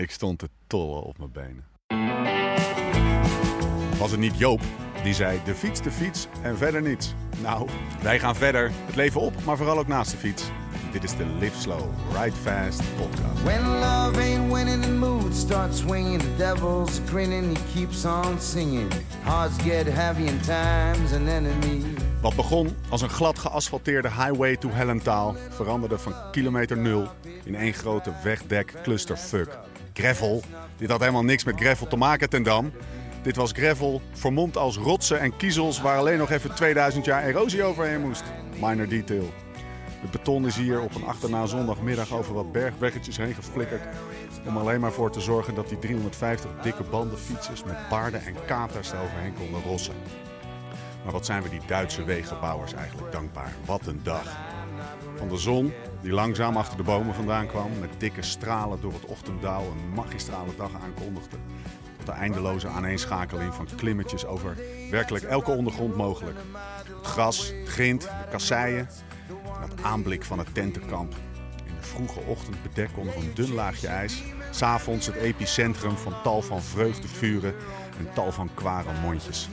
Ik stond te tollen op mijn benen. Was het niet Joop die zei: de fiets, de fiets en verder niets? Nou, wij gaan verder. Het leven op, maar vooral ook naast de fiets. Dit is de Live Slow, Ride Fast podcast. When love ain't winning, the mood starts swinging. The devil's grinning, he keeps on singing. Hearts get heavy and time's an enemy. Wat begon als een glad geasfalteerde highway to Hellentaal veranderde van kilometer nul in één grote wegdek clusterfuck. Gravel. Dit had helemaal niks met gravel te maken ten dam. Dit was gravel, vermomd als rotsen en kiezels waar alleen nog even 2000 jaar erosie overheen moest. Minor detail. Het beton is hier op een achterna zondagmiddag over wat bergweggetjes heen geflikkerd. Om alleen maar voor te zorgen dat die 350 dikke bandenfietsers met paarden en katers eroverheen konden rossen. Maar wat zijn we die Duitse wegenbouwers eigenlijk dankbaar. Wat een dag. Van de zon, die langzaam achter de bomen vandaan kwam, met dikke stralen door het ochtenddauw een magistrale dag aankondigde. Tot de eindeloze aaneenschakeling van klimmetjes over werkelijk elke ondergrond mogelijk. Het gras, het grind, de kasseien en het aanblik van het tentenkamp. In de vroege ochtend bedekt onder een dun laagje ijs. S'avonds het epicentrum van tal van vreugdevuren en tal van kware mondjes.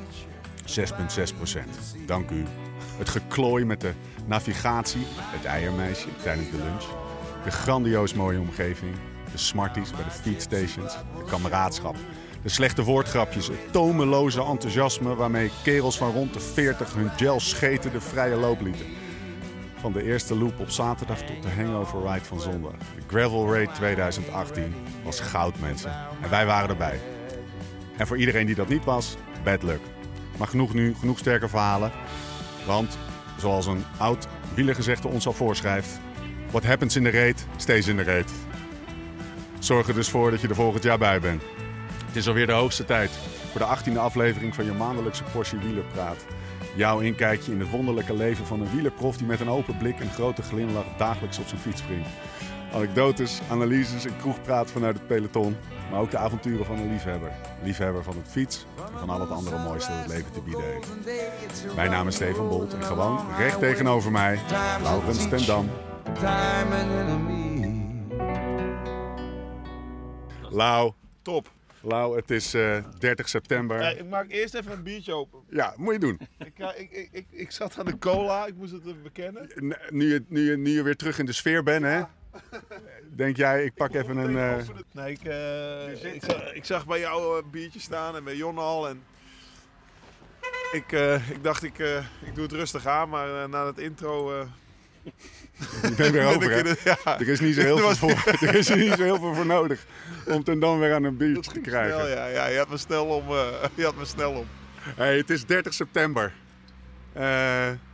6,6 procent. Dank u. Het geklooi met de navigatie, het eiermeisje tijdens de lunch. De grandioos mooie omgeving. De smarties bij de feedstations. De kameraadschap. De slechte woordgrapjes. Het tomeloze enthousiasme waarmee kerels van rond de 40 hun gel scheten de vrije loop lieten. Van de eerste loop op zaterdag tot de hangover ride van zondag. De Gravel Raid 2018 was goud, mensen. En wij waren erbij. En voor iedereen die dat niet was, bad luck. Maar genoeg nu, genoeg sterke verhalen. Want, zoals een oud wielergezegde ons al voorschrijft... What happens in de reet, stays in de reet. Zorg er dus voor dat je er volgend jaar bij bent. Het is alweer de hoogste tijd voor de 18e aflevering van je maandelijkse portie wielerpraat. Jouw inkijkje in het wonderlijke leven van een wielerprof die met een open blik en grote glimlach dagelijks op zijn fiets springt. Anekdotes, analyses en kroegpraat vanuit het peloton. Maar ook de avonturen van een liefhebber. Liefhebber van het fiets en van al het andere mooiste dat het leven te bieden heeft. Mijn naam is Steven Bolt en gewoon recht tegenover mij, Laurens ten Dam. Lau, Top. Lau, het is eh, 30 september. Hey, ik maak eerst even een biertje open. Ja, moet je doen. Ik, ik, ik, ik, zat aan de cola, ik moest het even bekennen. Nu nu, nu je weer terug in de sfeer bent, hè? Denk jij, ik pak even een... eh, Nee, ik, eh, ik, zag, ik zag bij jou een biertje staan en bij Jon al. En ik, eh, ik dacht, ik, eh, ik doe het rustig aan, maar eh, na het intro... eh, ik ben weer over, ik hè? in de- ja, Er is niet zo heel Er veel voor, er is niet zo heel veel voor nodig om ten dan weer aan een biertje te snel, krijgen. ja, ja, je had me snel om. eh, je had me snel om. Hey, het is 30 september. Eh,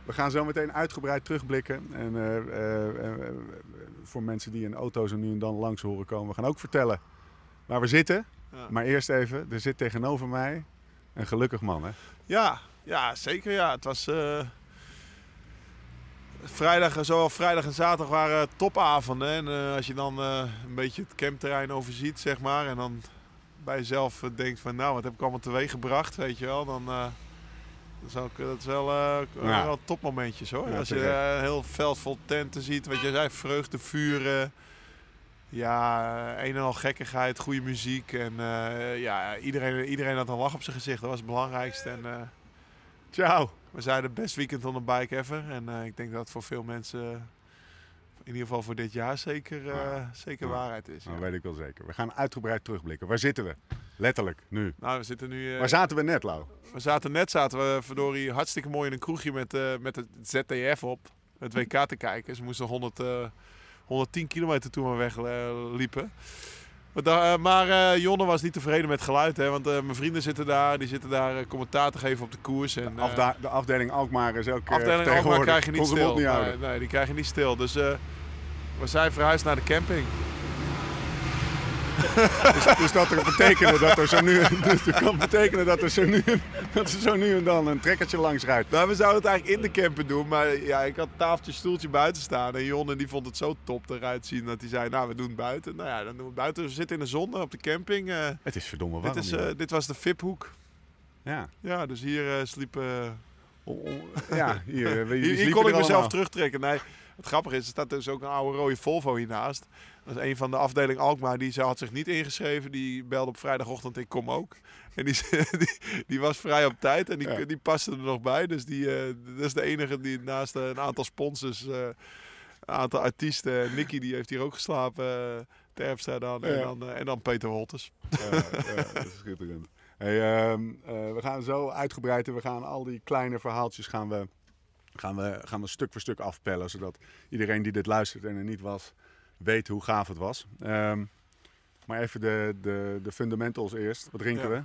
we gaan zo meteen uitgebreid terugblikken. En eh, eh, eh, eh, voor mensen die in auto's er nu en dan langs horen komen, we gaan ook vertellen waar we zitten. Ja. Maar eerst even, er zit tegenover mij een gelukkig man, hè? Ja, ja, zeker ja. Het was... eh, Vrijdag, zowel vrijdag en zaterdag waren topavonden. En eh, als je dan eh, een beetje het campterrein overziet, zeg maar. En dan bij jezelf denkt van, nou, wat heb ik allemaal teweeg gebracht, weet je wel. Dan, dat, is ook, dat is wel, eh, Ja. wel topmomentjes hoor. Ja, als je terecht. eh, een heel veld vol tenten ziet, wat je zei, vreugde, vuren. Ja, een en al gekkigheid, goede muziek. En eh, ja, iedereen, iedereen had een lach op zijn gezicht. Dat was het belangrijkste. En Ciao! we zeiden best weekend on the bike ever. En ik denk dat voor veel mensen, in ieder geval voor dit jaar, zeker, eh, zeker waarheid is. Dat ja. weet ik wel zeker. We gaan uitgebreid terugblikken. Waar zitten we? Letterlijk, nu. Nou, we zitten nu. eh, Waar zaten we net, Lau? we zaten net, zaten we verdorie hartstikke mooi in een kroegje met, eh, met het ZTF op. Het WK te kijken. Ze moesten 100, eh, 110 kilometer toen we weg eh, liepen. Maar, Jonne was niet tevreden met geluid, hè, want mijn vrienden zitten daar, die zitten daar commentaar te geven op de koers. En, De, afda- de afdeling Alkmaar is ook Afdeling Alkmaar krijg je niet stil. niet nee, nee, die krijg je niet stil. Dus we zijn verhuisd naar de camping. Dus, dus dat er betekenen dat er zo nu, dus dat kan betekenen dat er zo nu, dat er zo nu en dan een trekkertje langs rijdt. Nou, we zouden het eigenlijk in de camper doen, maar ja, ik had tafeltje, stoeltje buiten staan. En Jonne die vond het zo top eruit zien dat hij zei, nou, we doen het buiten. Nou ja, dan doen we het buiten. We zitten in de zon op de camping. eh, Het is verdomme dit, warm. is, joh. eh, dit was de VIP-hoek. ja. Ja, dus hier eh, sliepen... Ja, hier, Hier, hier kon ik mezelf terugtrekken. Nee, Het grappige is, er staat dus ook een oude rode Volvo hiernaast. Dat is een van de afdeling Alkmaar, die ze had zich niet ingeschreven. Die belde op vrijdagochtend, ik kom ook. En die, die, die was vrij op tijd en die, Ja. die paste er nog bij. Dus die, eh, dat is de enige die naast eh, een aantal sponsors, eh, een aantal artiesten. Nicky die heeft hier ook geslapen, uh, Terpstra dan, en dan. en dan Peter Wolters. Ja, ja, dat is schitterend. Hey, ehm, eh, we gaan zo uitgebreid en we gaan al die kleine verhaaltjes gaan we, gaan, we, gaan we stuk voor stuk afpellen. Zodat iedereen die dit luistert en er niet was, weet hoe gaaf het was. Ehm, maar even de, de, de fundamentals eerst. Wat drinken Ja. we?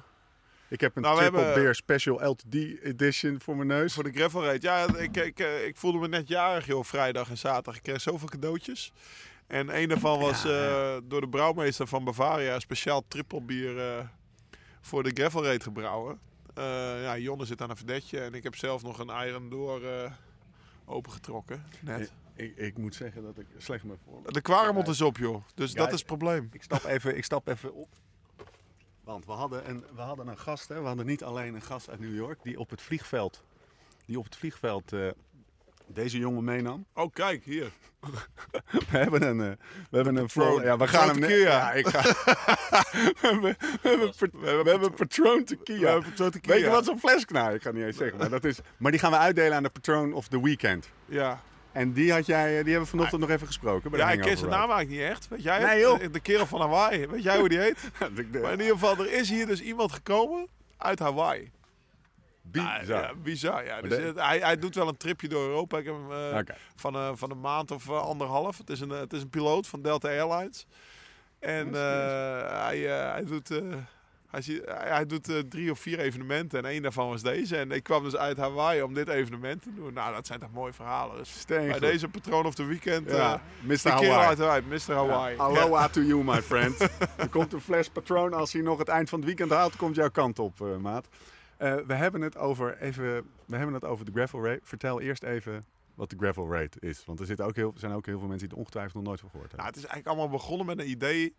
Ik heb een Nou, Triple hebben- Beer Special LTD Edition voor mijn neus. Voor de gravel race. Ja, ik, ik, eh, ik voelde me net jarig, joh, vrijdag en zaterdag. Ik kreeg zoveel cadeautjes. En een daarvan was Ja, eh, door de brouwmeester van Bavaria speciaal trippelbier eh voor de gravel race gebrouwen. Eh, ja, Jonne zit aan een verdetje en ik heb zelf nog een Iron Door eh, opengetrokken. Net. Ik, ik moet zeggen dat ik slecht me voor. De kwaremond is op, joh. Dus Ja, dat is het probleem. Ik stap even, ik stap even op. Want we hadden een, we hadden een gast, hè? we hadden niet alleen een gast uit New York die op het vliegveld, die op het vliegveld eh, deze jongen meenam. Oh, kijk, hier. We hebben een, eh, we hebben een Patroon. ja, we gaan hem Patroon. Ja, ik ga. we hebben, we hebben, we hebben Patron tequila. We hebben Patroon tequila. Weet je wat zo'n fles? Nou, ik ga niet eens zeggen, maar dat is. Maar die gaan we uitdelen aan de Patron of the Weekend. Ja, En die had jij, eh, die hebben we vanochtend nog even gesproken. bij ja ik ken zijn naam eigenlijk niet echt. Weet jij Nee, joh. De kerel van Hawaii. Weet jij hoe die heet? Maar in ieder geval, er is hier dus iemand gekomen uit Hawaii. Bizar. Ja, ja, bizar, ja. Dus het- hij, hij doet wel een tripje door Europa. Ik heb hem eh, van, een van een maand of eh, anderhalf. Het is, een, eh, het is een piloot van Delta Airlines. En eh, hij, eh, hij doet, eh, hij, zie- hij, hij doet eh, drie of vier evenementen. En één daarvan was deze. En ik kwam dus uit Hawaii om dit evenement te doen. Nou, dat zijn toch mooie verhalen. Dus bij deze patroon of the weekend... Ja, eh, Mr. Hawaii. uit Hawaii, Mr. Hawaii. Ja, Aloha to you, my friend. er komt een fles Patron. Als hij nog het eind van het weekend haalt, komt jouw kant op, eh, maat. Eh, we, hebben het over even, we hebben het over de gravel rate. Vertel eerst even wat de gravel rate is. Want er zitten ook heel, zijn ook heel veel mensen die er ongetwijfeld nog nooit van gehoord Nou, hebben. het is eigenlijk allemaal begonnen met een idee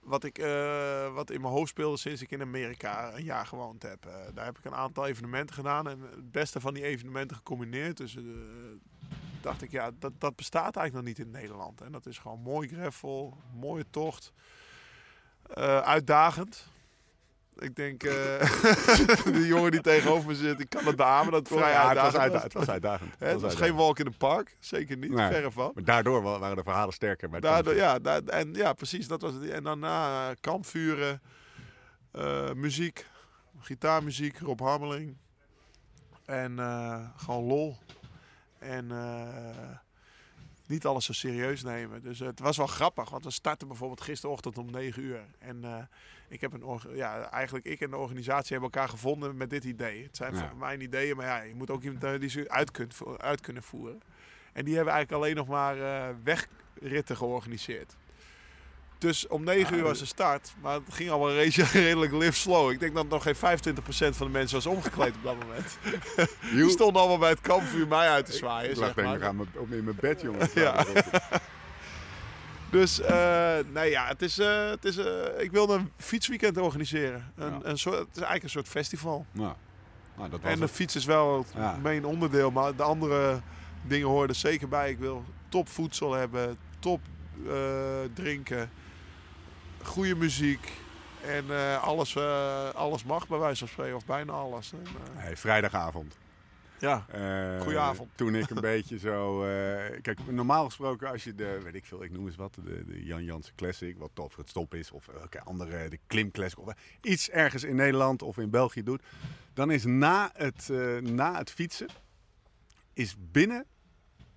wat, ik, eh, wat in mijn hoofd speelde sinds ik in Amerika een jaar gewoond heb. Eh, daar heb ik een aantal evenementen gedaan en het beste van die evenementen gecombineerd. Dus dacht ik, ja, dat, dat bestaat eigenlijk nog niet in Nederland. En dat is gewoon mooi gravel, mooie tocht, uitdagend. Ik denk, eh de jongen die tegenover me zit, die kan het beamen dat het vrij ja, het, was uitdagend uit, was. het was uitdagend. Het was uitdagend. geen walk in the park, zeker niet, Nee. verre van. Maar daardoor wa- waren de verhalen sterker. Het Daardoor, kampvuur. ja, da- en, ja, precies. Dat was het. En daarna eh, kampvuren, eh, muziek, gitaarmuziek, Rob Harmeling. En gewoon lol. En niet alles zo serieus nemen. Dus het was wel grappig, want we startten bijvoorbeeld gisterochtend om 9 uur. En ik heb een ja, eigenlijk ik en de organisatie hebben elkaar gevonden met dit idee. Het zijn Ja. mijn ideeën, maar ja, je moet ook iemand hebben die ze uit, kunt, uit kunnen voeren. En die hebben eigenlijk alleen nog maar eh, wegritten georganiseerd. Dus om 9 uur was de start, maar het ging allemaal re- redelijk live slow. Ik denk dat nog geen 25% van de mensen was omgekleed op dat moment. Die stonden allemaal bij het kampvuur mij uit te zwaaien. Ik lag denk ik aan op- in mijn bed, jongen. Ja. Dus, eh nee ja, het is, eh, het is, eh, ik wilde een fietsweekend organiseren. Een, Ja. een soort, het is eigenlijk een soort festival. Nou, nou, dat was En de het. fiets is wel het Ja. main onderdeel, maar de andere dingen horen er zeker bij. Ik wil top voedsel hebben, top drinken, goede muziek. En alles, alles mag bij wijze van spreken, of bijna alles. En, Hey, vrijdagavond. Ja, Eh, Goedenavond. Toen ik een beetje zo... eh, kijk, normaal gesproken als je de, weet ik veel, ik noem eens wat, de, de Jan Jansen Classic, wat tof het stop is, of welke andere, de Klim Classic, of iets ergens in Nederland of in België doet, dan is na het, eh, na het fietsen, is binnen,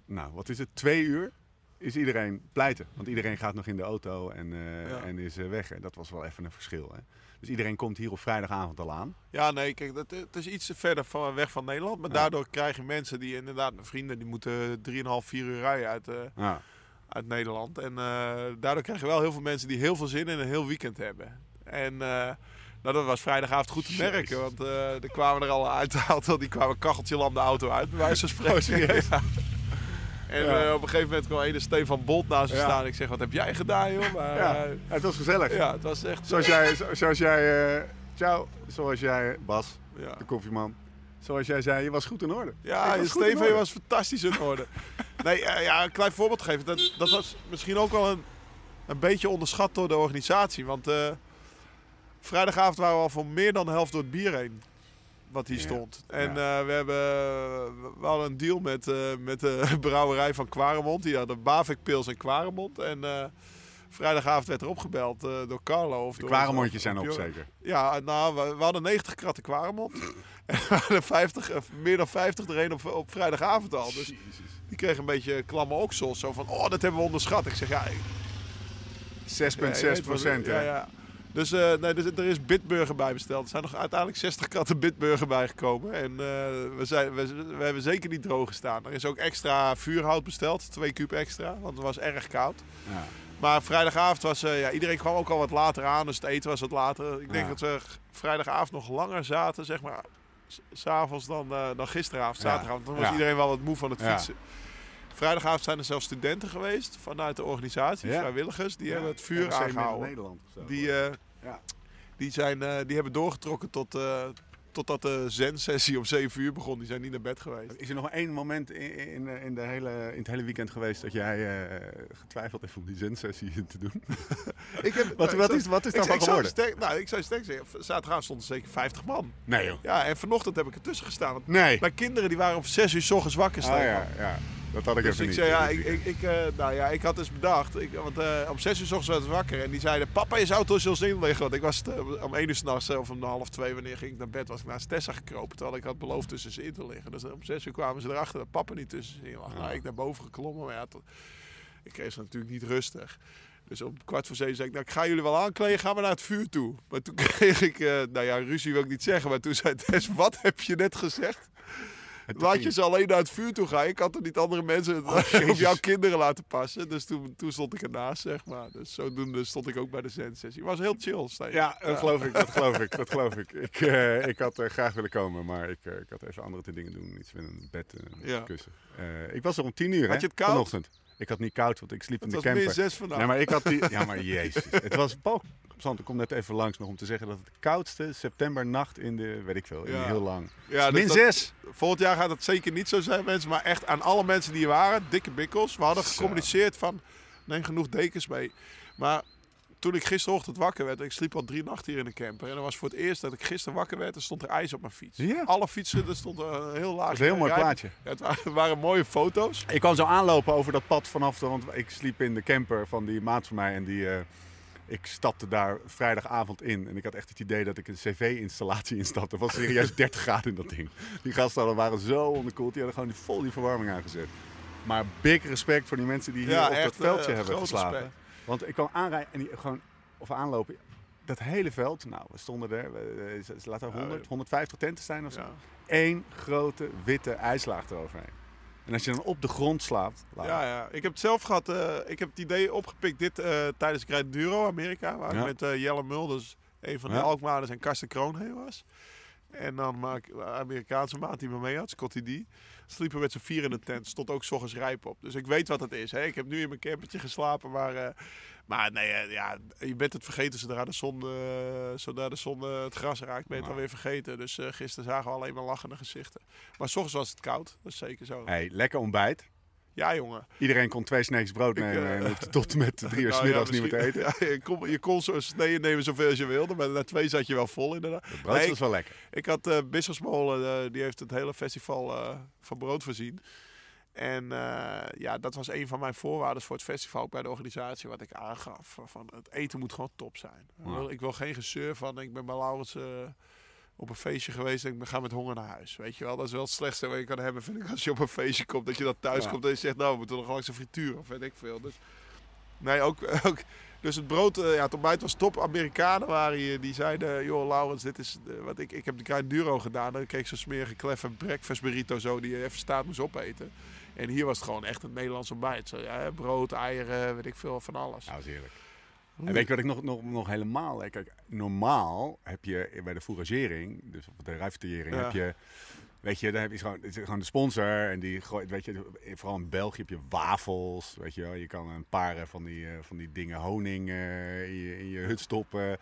nou wat is het, twee uur, is iedereen pleiten. Want iedereen gaat nog in de auto en, eh, Ja. en is eh, weg. En dat was wel even een verschil. Hè? Dus iedereen komt hier op vrijdagavond al aan. Ja, nee, kijk, dat, het is iets verder van, weg van Nederland. Maar Ja. daardoor krijg je mensen die inderdaad, mijn vrienden, die moeten 3,5, 4 uur rijden uit, eh, Ja. uit Nederland. En eh, daardoor krijg je wel heel veel mensen die heel veel zin in een heel weekend hebben. En eh, nou, dat was vrijdagavond goed te Jezus. merken. Want er kwamen er al uit die kwamen kacheltje lam de auto uit, bij wijze van spreken. Ja. En Ja. eh, op een gegeven moment kwam ene Stefan Bolt naast me Ja. staan. Ik zeg, wat heb jij gedaan, joh? Maar, ja, eh, het was gezellig. ja, het was echt... Zoals jij, zo- zoals jij, eh, ciao, zoals jij, Bas, ja. de koffieman, zoals jij zei, je was goed in orde. Ja, in Steven orde. was fantastisch in orde. Nee, eh, ja, een klein voorbeeld geven. Dat, dat was misschien ook wel een, een beetje onderschat door de organisatie. Want eh, vrijdagavond waren we al voor meer dan de helft door het bier heen. Wat hier Ja. stond. En Ja. eh, we, hebben, we hadden een deal met, eh, met de brouwerij van Quaremont. Die hadden Bavik Pils en Quaremont. En eh, vrijdagavond werd er opgebeld door Carlo. Of De door- kwaremondjes zijn op zeker. Ja, nou, we, we hadden 90 kratten Quaremont. en we hadden 50, meer dan 50 er een op, op vrijdagavond al. Dus die kreeg een beetje klamme oksels. Zo van, oh, dat hebben we onderschat. Ik zeg, ja... ik- 6,6 ja, je weet wat- procent, Ja, hè? Dus, eh, nee, dus er is Bitburger bij besteld. Er zijn nog uiteindelijk 60 kratten Bitburger bijgekomen. En eh, we, zijn, we, we hebben zeker niet droog gestaan. Er is ook extra vuurhout besteld. Twee kuub extra, want het was erg koud. Ja. Maar vrijdagavond was... eh, ja, iedereen kwam ook al wat later aan. Dus het eten was wat later. Ik denk Ja. dat we vrijdagavond nog langer zaten, zeg maar... s- S'avonds dan, dan gisteravond, zaterdagavond. Dan was iedereen wel wat moe van het Ja. fietsen. Vrijdagavond zijn er zelfs studenten geweest vanuit de organisatie, Ja. vrijwilligers. Die hebben het vuur aangehouden. Nederland of zo. Die, eh, Ja. die, zijn, eh, die hebben doorgetrokken tot, eh, totdat de zen-sessie om 7 uur begon. Die zijn niet naar bed geweest. Is er nog één moment in, in, in, de hele, in het hele weekend geweest dat jij eh, getwijfeld heeft om die zensessie te doen? Ik heb, Wat, wat, is, wat is daarvan geworden? sterk, nou, ik zou sterk zeggen, zaterdagavond stonden zeker 50 man. Nee joh. Ja, en vanochtend heb ik ertussen gestaan. Want Nee. mijn kinderen die waren om 6 uur s ochtends wakker Ah staan. ja, ja. Dat had ik Dus even ik niet. zei, ja, dit ik, ik, ik, eh, nou ja, ik had dus bedacht, ik, want eh, om 6 uur ochtends werd ik wakker en die zeiden, papa is auto zal in liggen. Want ik was eh, om 1 uur s'nachts of om half 2, wanneer ging ik naar bed, was ik naast Tessa gekropen. Terwijl ik had beloofd tussen ze in te liggen. Dus om 6 uur kwamen ze erachter dat papa niet tussen ze in lag. Nou, ik naar boven geklommen, maar ja, tot- ik kreeg ze natuurlijk niet rustig. Dus om kwart voor zeven zei ik, nou, ik ga jullie wel aankleden, gaan we naar het vuur toe. Maar toen kreeg ik, eh, nou ja, ruzie wil ik niet zeggen, maar toen zei Tess, wat heb je net gezegd? Laat je ze alleen naar het vuur toe gaan. Ik had er niet andere mensen op Jezus. jouw kinderen laten passen. Dus toen, toen stond ik ernaast, zeg maar. Dus zodoende stond ik ook bij de zendsessie. Het was heel chill, Stijn. Ja, dat geloof ik, dat geloof ik, dat geloof ik. Ik, eh, ik had eh, graag willen komen, maar ik, eh, ik had even andere dingen doen. Iets met een bed kussen. Ik was er om tien uur, Had hè, je het koud? vanochtend. Ik had niet koud, want ik sliep in Het de was min camper. zes vandaag. Ja, maar ik had die... Ja, maar jezus. Het was... Paul ik kom net even langs nog om te zeggen dat het de koudste septembernacht in de... Weet ik veel, in Ja. heel lang. Ja, dus Min dat- zes! Volgend jaar gaat het zeker niet zo zijn, mensen. Maar echt aan alle mensen die hier waren, dikke bikkels. We hadden gecommuniceerd van, neem genoeg dekens mee. Maar toen ik gisterochtend wakker werd, ik sliep al drie nachten hier in de camper. En dat was voor het eerst dat ik gisteren wakker werd, er stond er ijs op mijn fiets. Ja. Alle fietsen, er stond een heel laag. Dat is een heel mooi rijden. plaatje. Ja, het waren, het waren mooie foto's. Ik kwam zo aanlopen over dat pad vanaf de... Want ik sliep in de camper van die maat van mij en die... eh, ik stapte daar vrijdagavond in en ik had echt het idee dat ik een cv-installatie instapte. Er was serieus 30 graden in dat ding. Die gasten waren zo onderkoeld, die hadden gewoon vol die verwarming aangezet. Maar big respect voor die mensen die hier Ja, op dat veldje eh, hebben geslapen. respect. Want ik kwam aanrijden en die gewoon, of aanlopen. Dat hele veld, nou, we stonden er, eh, laten we 100, 150 tenten zijn of zo. Eén grote witte ijslaag eroverheen. En als je dan op de grond slaapt, laat- Ja, ja, ik heb het zelf gehad. eh, ik heb het idee opgepikt dit eh, tijdens rijd Duro Amerika. Waar Ja. ik met Jelle Mulders, een van de Ja. Alkmaarders en Karsten Kroon heen was. En dan maak ik Amerikaanse maat die me mee had, Scotty D. Sliepen met z'n vier in de tent. Stond ook 's ochtends rijp op. Dus ik weet wat het is. Hè. Ik heb nu in mijn campertje geslapen. Maar, eh, maar nee, eh, ja, je bent het vergeten zodra de zon, eh, zodra de zon het gras raakt. Ben je het alweer vergeten. Dus eh, gisteren zagen we alleen maar lachende gezichten. Maar 's ochtends was het koud. Dat is zeker zo. Hey, lekker ontbijt. Ja, jongen. Iedereen kon twee sneakjes brood Ik, nemen eh, en hoefde tot met drie uur 's Nou ja, middags niet meer te eten. Ja, je, kon, je kon zo sneden nemen zoveel als je wilde, maar na twee zat je wel vol inderdaad. Het brood Nee, was wel lekker. Ik had eh Bissersmolen, eh, die heeft het hele festival van brood voorzien. En ja, dat was een van mijn voorwaarden voor het festival ook bij de organisatie, wat ik aangaf. Van het eten moet gewoon top zijn. Ik, wil, ik wil geen gezeur van, ik ben bij Laurens op een feestje geweest en ik ben- ga met honger naar huis. Weet je wel, dat is wel het slechtste wat je kan hebben, vind ik, als je op een feestje komt. Dat je dat thuis Ja. komt en je zegt, nou, we moeten nog langs een frituur of weet ik veel. Dus, nee, ook, ook dus het brood, eh, ja, het ontbijt was top. Amerikanen waren hier, die zeiden, joh Laurens, dit is, eh, wat ik, ik heb de Klein Duro gedaan. Dan kreeg ik zo'n smerige kleffe breakfast burrito zo, die je even staat moest opeten. En hier was het gewoon echt een Nederlands ontbijt. Zo, ja, brood, eieren, weet ik veel, van alles. Ja, heerlijk. En weet je wat ik nog, nog, nog helemaal... Kijk, normaal heb je bij de fouragering, dus op de rijvertering, Ja. heb je... Weet je, dan heb je gewoon, het is gewoon de sponsor en die gooit, weet je, vooral in België heb je wafels, weet je wel. Je kan een paar eh, van die, eh, van die dingen honing eh, in, je, in je hut stoppen.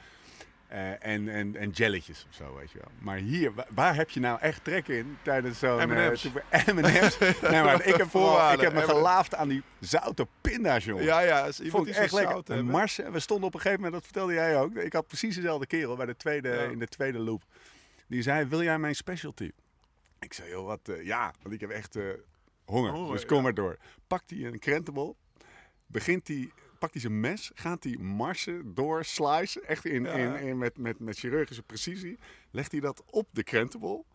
Eh, en, en, en jelletjes of zo, weet je wel. Maar hier, wa- waar heb je nou echt trek in tijdens zo'n... eh, M&M's. super- M&M's. nee, maar ik heb, vooral, ik heb me gelaafd aan die zoute pinda's, jongen. Ja, ja. Iemand Vond ik echt lekker. Mars, we stonden op een gegeven moment, dat vertelde jij ook. Ik had precies dezelfde kerel bij de tweede, Ja. in de tweede loop. Die zei, wil jij mijn specialty? Ik zei, joh, wat, eh, ja, want ik heb echt honger. Honger, dus kom ja. maar door. Pakt hij een krentenbol, begint hij, pakt hij zijn mes, gaat hij marsen door, slice, echt in, in, in, met, met, met chirurgische precisie. Legt hij dat op de krentenbol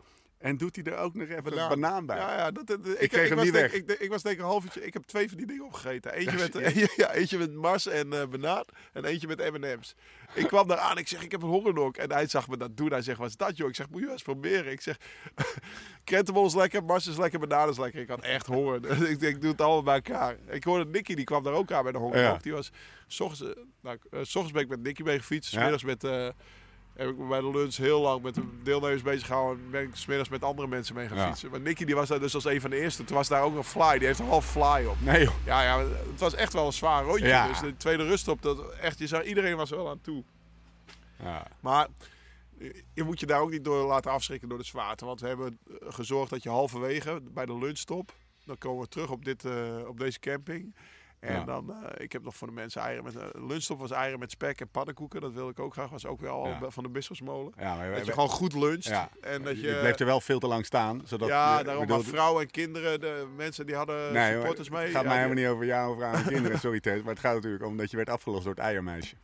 en doet hij er ook nog even Banaan. banaan, bij. Ja, ja, dat, dat- ik, kreeg hem niet denk- weg. Ik, ik was denk ik een half uurtje. Ik heb twee van die dingen opgegeten. Eentje met, ja, eentje met Mars en eh banaan. En eentje met M&M's. Ik kwam daar aan. Ik zeg, ik heb een hongernok. En hij zag me dat doen. Hij zegt, wat is dat joh? Ik zeg, moet je eens proberen. Ik zeg, krentenbol is lekker, Mars is lekker, banaan is lekker. Ik had echt honger. ik denk, ik doe het allemaal bij elkaar. Ik hoorde Nicky, die kwam daar ook aan bij de hongernok. Ja. Die was, s ochtends, eh, nou, eh, s ochtends ben ik met Nicky mee gefietst. 's middags met... heb ik me bij de lunch heel lang met de deelnemers bezig gehouden. En ben ik smiddags met andere mensen mee gaan Ja. fietsen. Maar Nicky die was daar dus als een van de eerste. Toen was daar ook een fly. Die heeft een half fly op. Nee joh. Ja, ja, het was echt wel een zwaar rondje. Ja. Dus de tweede rust op, dat echt, je zag, iedereen was er wel aan toe. Ja. Maar je- je moet je daar ook niet door laten afschrikken door de zwaarte. Want we hebben eh, gezorgd dat je halverwege bij de lunchstop, dan komen we terug op, dit, eh, op deze camping. En Ja. dan, eh, ik heb nog voor de mensen eieren met, eh, lunchstop was eieren met spek en pannenkoeken. Dat wilde ik ook graag. Was ook wel al van de Bisschopsmolen. Ja, maar we- Dat je we- gewoon goed luncht. En dat je, je, bleef er wel veel te lang staan. Zodat ja, daarom bedoel- vrouwen en kinderen, de mensen die hadden Nee, supporters mee. Het gaat mij helemaal niet over jou, vrouw en kinderen, sorry Ted. Maar het gaat natuurlijk om dat je werd afgelost door het eiermeisje.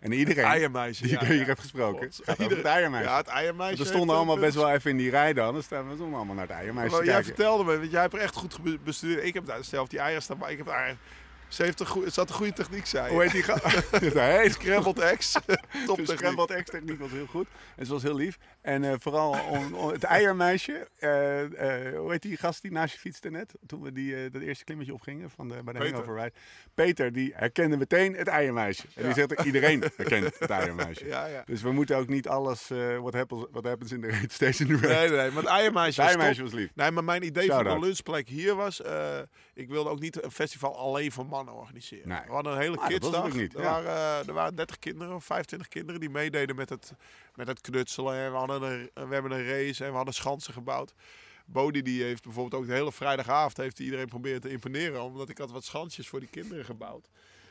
En iedereen eiermeisje. die ik hier heb gesproken, God. gaat Iedereen- het eiermeisje. Ja, het eiermeisje. We stonden allemaal best wel even in die rij dan. Dan staan we stonden allemaal naar het eiermeisje Maar jij vertelde me, want jij hebt er echt goed bestudeerd. Ik heb daar zelf die eieren staan, maar ik heb daar... Ze heeft een ze had een goede techniek, zei Hoe heet die hey, Scrambled eggs. Top techniek. scrambled eggs techniek was heel goed. En ze was heel lief. En eh, vooral om, om het eiermeisje. eh, eh, hoe heet die gast die naast je fietste net? Toen we die, dat eerste klimmetje opgingen van de, bij de Peter. Hangover Ride. Peter, die herkende meteen het eiermeisje. En die zegt, iedereen herkent het eiermeisje. Ja, ja. Dus we moeten ook niet alles, what, happens, what happens in race steeds in the race. Nee, nee, nee, maar het eiermeisje het was eiermeisje top. was lief. Nee, maar mijn idee van Shout-out. de lunchplek hier was... ik wilde ook niet een festival alleen voor mannen organiseren. Nee. We hadden een hele was kidsdag. er, waren, er waren 30 kinderen of 25 kinderen die meededen met het, met het knutselen. En we, hadden een, we hebben een race en we hadden schansen gebouwd. Bodie die heeft bijvoorbeeld ook de hele vrijdagavond heeft iedereen proberen te imponeren. Omdat ik had wat schansjes voor die kinderen gebouwd.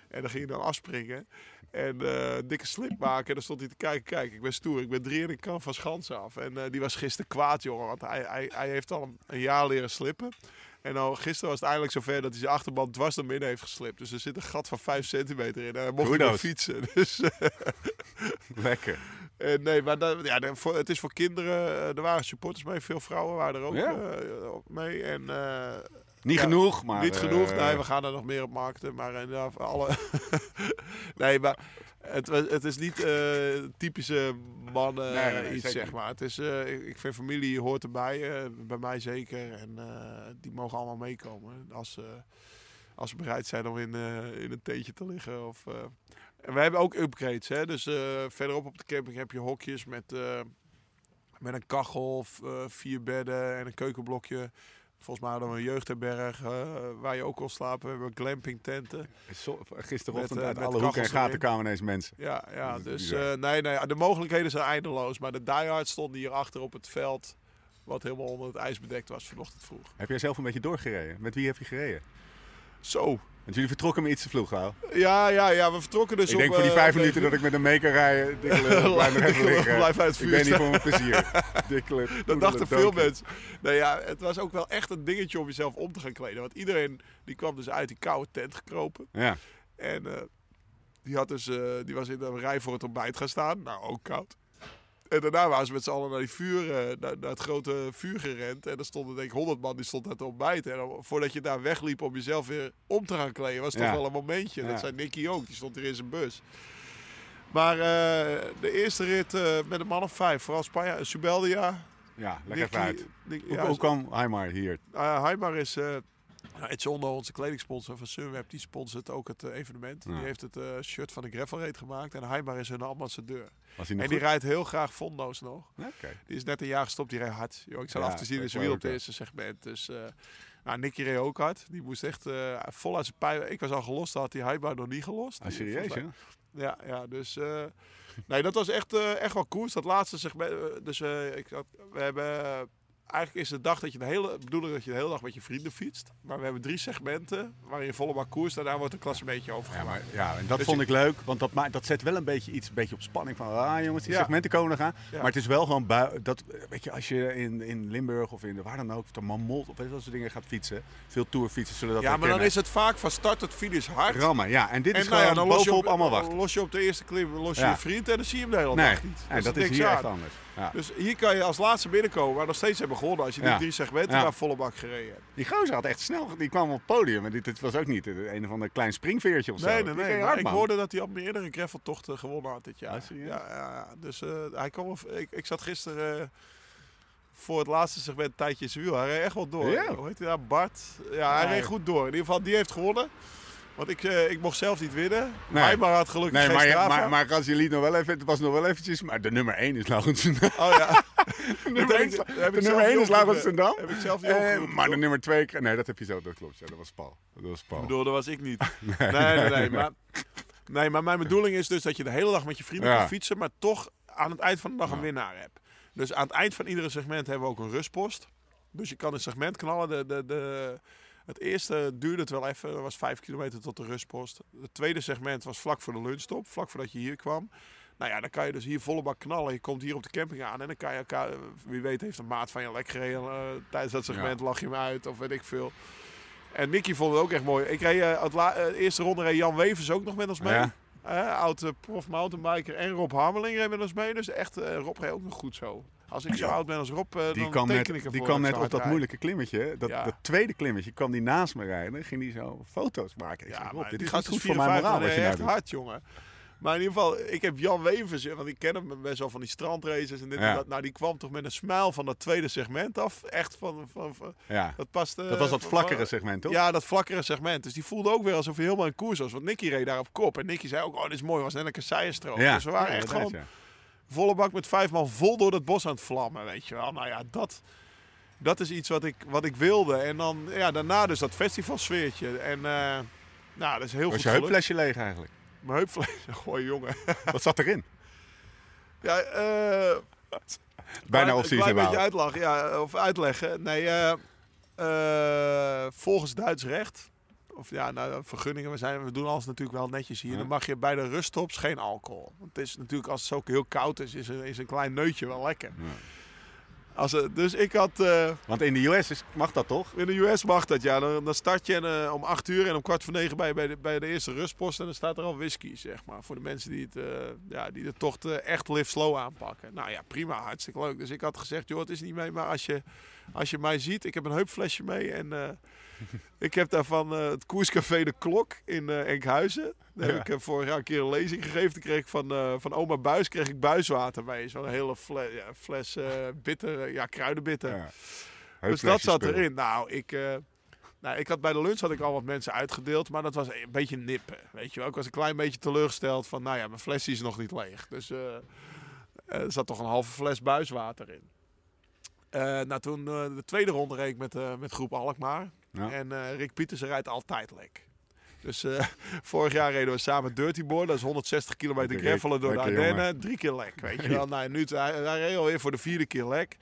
En dan ging je dan afspringen. En eh, dikke slip maken. En dan stond hij te kijken. Kijk, ik ben stoer. Ik ben drie en ik kan van schansen af. En eh, die was gisteren kwaad, jongen. Want hij, hij, hij heeft al een, een jaar leren slippen. En nou, gisteren was het eindelijk zover dat hij zijn achterband dwars door midden heeft geslipt. Dus er zit een gat van 5 centimeter in. En hij mocht niet fietsen. Dus, eh, Lekker. eh, nee, maar dat, ja, het is voor kinderen. eh, Er waren supporters mee. Veel vrouwen waren er ook Ja. mee. En Niet Ja, genoeg, maar... niet genoeg. Nee, we gaan er nog meer op markten. Maar alle... nee, maar het, het is niet eh, typische mannen Nee, nee, nee, iets, zeg maar. Het is, eh, ik, vind familie hoort erbij. eh, bij mij zeker. En eh, die mogen allemaal meekomen. Als, ze als ze bereid zijn om in, eh, in een teentje te liggen. Of, eh. En we hebben ook upgrades. Hè? Dus eh, verderop op de camping heb je hokjes met, eh, met een kachel, eh, vier bedden en een keukenblokje. Volgens mij hadden we een jeugdherberg eh, waar je ook kon slapen. We hebben glamping tenten. Zo- gisterochtend Met, eh, uit alle hoeken en gaten kwamen ineens mensen. Ja, ja dus eh, nee, nee, de mogelijkheden zijn eindeloos. Maar de diehards stonden hier achter op het veld. Wat helemaal onder het ijs bedekt was vanochtend vroeg. Heb jij zelf een beetje doorgereden? Met wie heb je gereden? Zo. Want jullie vertrokken me iets te vroeg, Lau. Ja, ja, ja, we vertrokken dus ik op... denk voor die eh, vijf minuten dat ik met een mee kan rijden. Ik blijf nog even Dikke lul, liggen. blijf uit het Ik vuur ben niet voor mijn plezier. Dat dachten veel mensen. Nee, ja, het was ook wel echt een dingetje om jezelf om te gaan kleden. Want iedereen die kwam dus uit die koude tent gekropen. Ja, En eh, die, had dus, eh, die was in een rij voor het ontbijt gaan staan. Nou, ook koud. En daarna waren ze met z'n allen naar, die vuur, eh, naar, naar het grote vuur gerend. En er stonden denk ik honderd man die stond daar te ontbijten. En dan, voordat je daar wegliep om jezelf weer om te gaan kleden, was het Ja. toch wel een momentje. Ja. Dat zei Nicky ook, die stond hier in zijn bus. Maar eh, de eerste rit eh, met een man of vijf, vooral Spanje, Subeldia. ja lekker Nicky-. Nick- Hoe, ja, hoe kwam Heimar hier? uh, Heimar is... eh nou, Zondo, onze kledingsponsor van Sunweb, die sponsort ook het evenement. Ja. Die heeft het shirt van de Gravel Raid gemaakt. En Heimar is hun ambassadeur. Was hij En die rijdt heel graag Fondo's nog. Die is net een jaar gestopt, die rijdt hard. Yo, ik zat Ja, af te zien in zijn wiel op het eerste segment. Dus, eh nou, Nicky reed ook hard. Die moest echt eh, vol uit zijn pijp. Ik was al gelost, had die Heimar nog niet gelost. Ah, serieus, volgens ja? Ja, dus... eh, nee, dat was echt, echt wel koers. Dat laatste segment... dus ik had, we hebben... eigenlijk is de dag dat je de hele... bedoeling dat je de hele dag met je vrienden fietst. Maar we hebben drie segmenten waarin je volle bak koers... Daarna wordt een klassementje over Ja, gemaakt. maar, ja, en dat Dus vond ik leuk, want dat, maakt, dat zet wel een beetje iets een beetje op spanning van, ah jongens, die Ja. segmenten komen gaan. Ja. Maar het is wel gewoon, dat, weet je, als je in, in Limburg of in de, waar dan ook, of de Mammoth of weet je, dat soort dingen gaat fietsen, veel tourfietsers zullen dat Ja, maar dan is het vaak van start tot finish hard. Rammen, ja. En dit is nou gewoon ja, bovenop op, allemaal wachten. los je op de eerste klim los je Ja. je vriend en dan zie je hem de hele Nee, dag niet. en Dus dat is hier aan. echt anders. Ja. Dus hier kan je als laatste binnenkomen, maar nog steeds hebben gewonnen als je die drie segmenten naar volle bak gereden hebt. Die gozer had echt snel, die kwam op het podium. En dit, dit was ook niet een of ander klein springveertje of zo. Nee, nee, nee. maar hard, ik hoorde dat hij al meerdere graveltochten gewonnen had dit jaar. Ja. Dus eh, hij kwam, ik, ik zat gisteren eh, voor het laatste segment tijdje wiel. Hij reed echt wel door. Ja. Hoe heet hij nou? Bart. Ja, hij reed goed door. In ieder geval, die heeft gewonnen. Want ik, eh, ik mocht zelf niet winnen. Nee. Maar had gelukkig Nee, geen maar, maar, maar als je liet nog wel even, het was nog wel eventjes, maar de nummer 1 is Laurens Oh ja. De nummer heb 1 ik- is, heb de ik nummer zelf 1 is Laurens. Dam. Heb ik zelf niet Eh, maar de nummer 2, nee dat heb je zo, dat klopt. Ja, dat was Paul. Dat was Paul. Ik bedoel, dat was ik niet. Nee, nee, nee. Maar, nee, maar mijn bedoeling is dus dat je de hele dag met je vrienden Ja. kan fietsen, maar toch aan het eind van de dag een winnaar hebt. Dus aan het eind van iedere segment hebben we ook een rustpost. Dus je kan een segment knallen. De, de, de, het eerste duurde het wel even. Dat was vijf kilometer tot de rustpost. Het tweede segment was vlak voor de lunchstop. Vlak voordat je hier kwam. Nou ja, dan kan je dus hier volle bak knallen. Je komt hier op de camping aan. En dan kan je elkaar... Wie weet heeft een maat van je lek gereden. eh, tijdens dat segment lach je hem uit. Of weet ik veel. En Nicky vond het ook echt mooi. Ik reed, eh, de eerste ronde reed Jan Wevers ook nog met ons mee. Ja. Oud prof mountainbiker. En Rob Harmeling reed met ons mee. Dus echt, Rob reed ook nog goed zo. Als ik zo Ja. oud ben als Rob, eh, Die dan kwam net, teken ik ervoor die kwam net op dat moeilijke klimmetje. Dat, Ja. dat tweede klimmetje kwam die naast me rijden. Ging die zo foto's maken. Ik Ja, zeg, Rob, dit is is goed voor mijn 54, moraal nou echt doet. hard, jongen. Maar in ieder geval, ik heb Jan Wevers, want ik ken hem best wel van die strandraces en dit Ja. en dat. Nou, die kwam toch met een smile van dat tweede segment af. Echt van, van, van- Ja. dat paste. Dat was dat vlakkere segment, toch? Ja, dat vlakkere segment. Dus die voelde ook weer alsof hij helemaal in koers was. Want Nicky reed daar op kop. En Nicky zei ook, oh, dit is mooi. was net een kasseienstrook. Ja. Dus we waren Ja, echt gewoon ja. Volle bak met vijf man vol door dat bos aan het vlammen, weet je wel. Nou ja, dat, dat is iets wat ik, wat ik wilde. En dan, ja, daarna dus dat festivalsfeertje. En eh, nou, dat is heel Was goed je heupflesje leeg eigenlijk? Mijn heupvlees, gooi jongen. Wat zat erin? Ja, eh... Bijna klein- opties Een klein beetje uitlachen, ja, of uitleggen. Nee, eh, eh, volgens Duits recht, of ja, nou, vergunningen, we, zijn, we doen alles natuurlijk wel netjes hier. Dan mag je bij de ruststops geen alcohol. Want het is natuurlijk, als het ook heel koud is, is een, is een klein neutje wel lekker. Als, het- dus ik had... eh, Want in de US is, mag dat toch? in de US mag dat, ja. Dan, dan start je eh, om 8 uur en om kwart voor negen bij, bij, de, bij de eerste rustpost. En dan staat er al whisky, zeg maar. Voor de mensen die, het, eh, ja, die de tocht eh, echt live slow aanpakken. Nou ja, prima, hartstikke leuk. Dus ik had gezegd, joh, het is niet mee. Maar als je, als je mij ziet, ik heb een heupflesje mee. En eh, ik heb daarvan eh, het koerscafé De Klok in eh, Enkhuizen. Daar heb ik eh, vorig jaar een keer een lezing gegeven. Toen kreeg ik van, eh, van oma Buis kreeg ik buiswater mee. Zo'n hele fles, ja, fles eh, bitter, ja, kruidenbitter. Dus dat zat spullen. erin. Nou, ik, nou, ik had bij de lunch had ik al wat mensen uitgedeeld, maar dat was een beetje nippen. Weet je wel, ik was een klein beetje teleurgesteld van, nou ja, mijn flesje is nog niet leeg. Dus er zat toch een halve fles buiswater in. Nou, toen de tweede ronde reed ik met, met groep Alkmaar. Ja. En Rick Pietersen rijdt altijd lek. Dus eh, vorig jaar reden we samen Dirty Board. Dat is 160 kilometer gravelen door de Ardennen. Drie keer lek, weet je wel. Nou, nu, hij, hij reed alweer voor de vierde keer lek.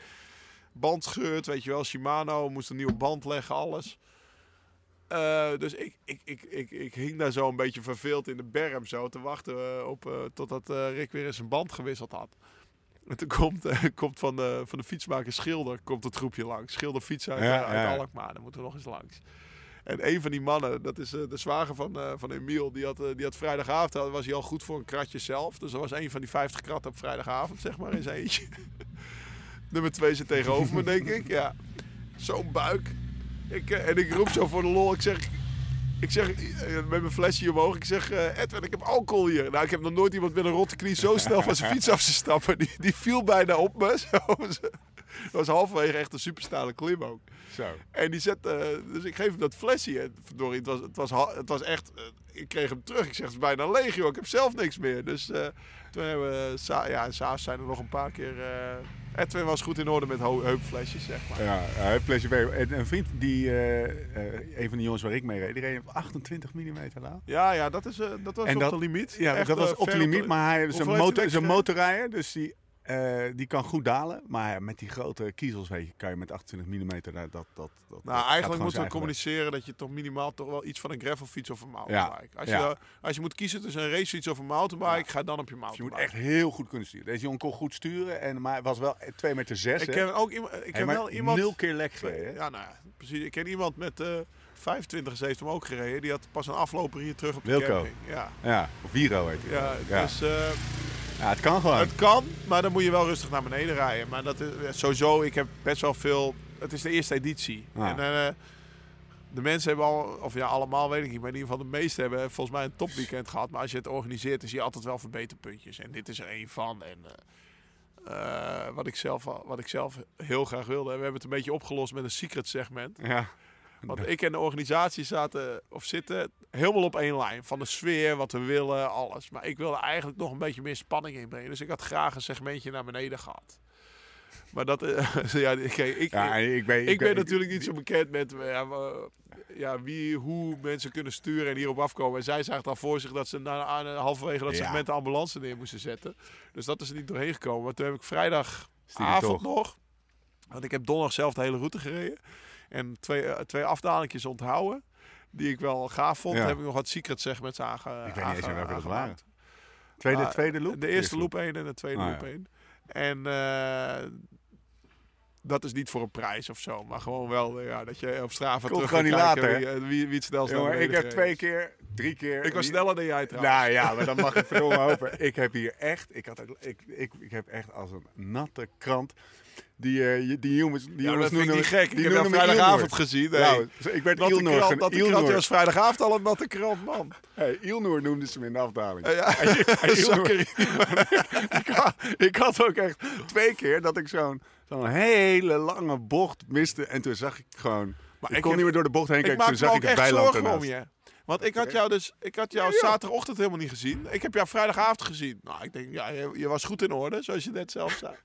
Band scheurt, weet je wel. Shimano, moest een nieuwe band leggen, alles. Eh, dus ik, ik, ik, ik, ik hing daar zo een beetje verveeld in de berm zo te wachten eh, op, eh, totdat Rick weer eens een band gewisseld had. En toen komt, komt van, de, van de fietsmaker Schilder komt het groepje langs. Schilder fietsen uit, Ja, ja. Alkmaar, daar moeten we nog eens langs. En een van die mannen, dat is eh, de zwager van, eh, van Emiel, die had, eh, die had vrijdagavond, was hij al goed voor een kratje zelf. Dus dat was een van die 50 kratten op vrijdagavond, zeg maar, in zijn eentje. Nummer twee zit tegenover me, denk ik. Ja, zo'n buik. Ik, en ik roep zo voor de lol, ik zeg... Ik zeg met mijn flesje omhoog, ik zeg, Edwin, ik heb alcohol hier. Nou, ik heb nog nooit iemand met een rotte knie zo snel van zijn fiets af zien stappen. Die, die viel bijna op me. Zo. Dat was halverwege echt een superstale klim ook. Zo. En die zet, eh, dus ik geef hem dat flesje. En verdorie, het was, het was, het was echt, eh, ik kreeg hem terug. Ik zeg, het is bijna leeg, joh. Ik heb zelf niks meer. Dus eh, toen hebben we... Sa ja, en s'avonds zijn er nog een paar keer... eh Edwin was goed in orde met heupflesjes, zeg maar. Ja, hij heeft flesje mee. En Een vriend, die, een van de jongens waar ik mee reed, die reed op 28 mm laag. Ja, ja, dat, is, dat was En op dat- de limiet. Ja, Echt, dat was op de limiet, maar hij is een, motor, is een motorrijder, dus die, eh, die kan goed dalen. Maar met die grote kiezels weet je, kan je met 28 mm, dat, dat, dat, dat Nou, eigenlijk moeten we communiceren dat je toch minimaal toch wel iets van een gravelfiets of een mountainbike. Als, je, ja. daar- als je moet kiezen tussen een racefiets of een mountainbike, ga dan op je weg. Je mountainbike. moet echt heel goed kunnen sturen. Deze jongen kon goed sturen, en, maar hij was wel 2 meter 6. Ik ken ook iemand. Ik ken wel iemand. nul keer lek gereden. Ja, nou precies. Ik ken iemand met eh 25 heeft hem ook gereden. Die had pas een afloper hier terug op de Wilco. camping. Ja, Ja, of Viro heet hij. ja, ja. dus eh, Ja, het kan gewoon. het kan, maar dan moet je wel rustig naar beneden rijden. Maar dat is sowieso. Ik heb best wel veel. Het is de eerste editie. Ja. En eh, de mensen hebben al, of ja, allemaal weet ik niet, maar in ieder geval de meeste hebben volgens mij een topweekend gehad. Maar als je het organiseert, dan zie je altijd wel verbeterpuntjes. En dit is er één van. En eh, eh, wat, ik zelf, wat ik zelf heel graag wilde. We hebben het een beetje opgelost met een secret segment. Ja. Want ik en de organisatie zaten, of zitten helemaal op één lijn. Van de sfeer, wat we willen, alles. Maar ik wilde eigenlijk nog een beetje meer spanning inbrengen. Dus ik had graag een segmentje naar beneden gehad. Maar dat, eh, ja, ik, ik, Ja, ik ben, ik ben natuurlijk niet zo bekend met eh, ja, we- ja, wie, hoe mensen kunnen sturen en hierop afkomen. En zij zagen al voor zich dat ze na, aan, halverwege dat segment de ambulance neer moesten zetten. Dus dat is er niet doorheen gekomen. Maar toen heb ik vrijdagavond nog, want ik heb donderdag zelf de hele route gereden. En twee, eh, twee afdalingjes onthouden, die ik wel gaaf vond. Ja. heb ik nog wat secret segments aange Ik weet niet eens welke dat waren. Tweede, Maar, tweede loop? De eerste loop 1 en de tweede Ah, loop ja. 1. En eh, dat is niet voor een prijs of zo, maar gewoon wel eh, ja, dat je op Strava terug gewoon gaat niet kijken later, wie, wie, wie het snelst Jongen, ik heb twee keer, drie keer... Ik was sneller dan jij trouwens. Nou ja, maar dan mag ik verdomme hopen. Ik heb hier echt, ik, had, ik, ik, ik heb echt als een natte krant. Die, je- die jongens, die Ja, jongens dat vind ik niet gek. die Ik heb jou vrijdagavond gezien. Nee. Nou, ik werd Ilnoor. krant, krant, Ilnoor. was vrijdagavond al een natte krant, man. Hey, Ilnoor noemden ze me in de afdaling. Ja, Ilnoor. Zakkerie. ik, had, ik had ook echt twee keer dat ik zo'n zo'n hele lange bocht miste. En toen zag ik gewoon... Maar ik, ik kon heb- niet meer door de bocht heen kijken. Toen zag ik het bijland zorgen om je. Want ik had jou dus, ik had jou Ja, ja. zaterdagochtend helemaal niet gezien. Ik heb jou vrijdagavond gezien. Nou, ik denk, ja, je, je was goed in orde, zoals je net zelf zei.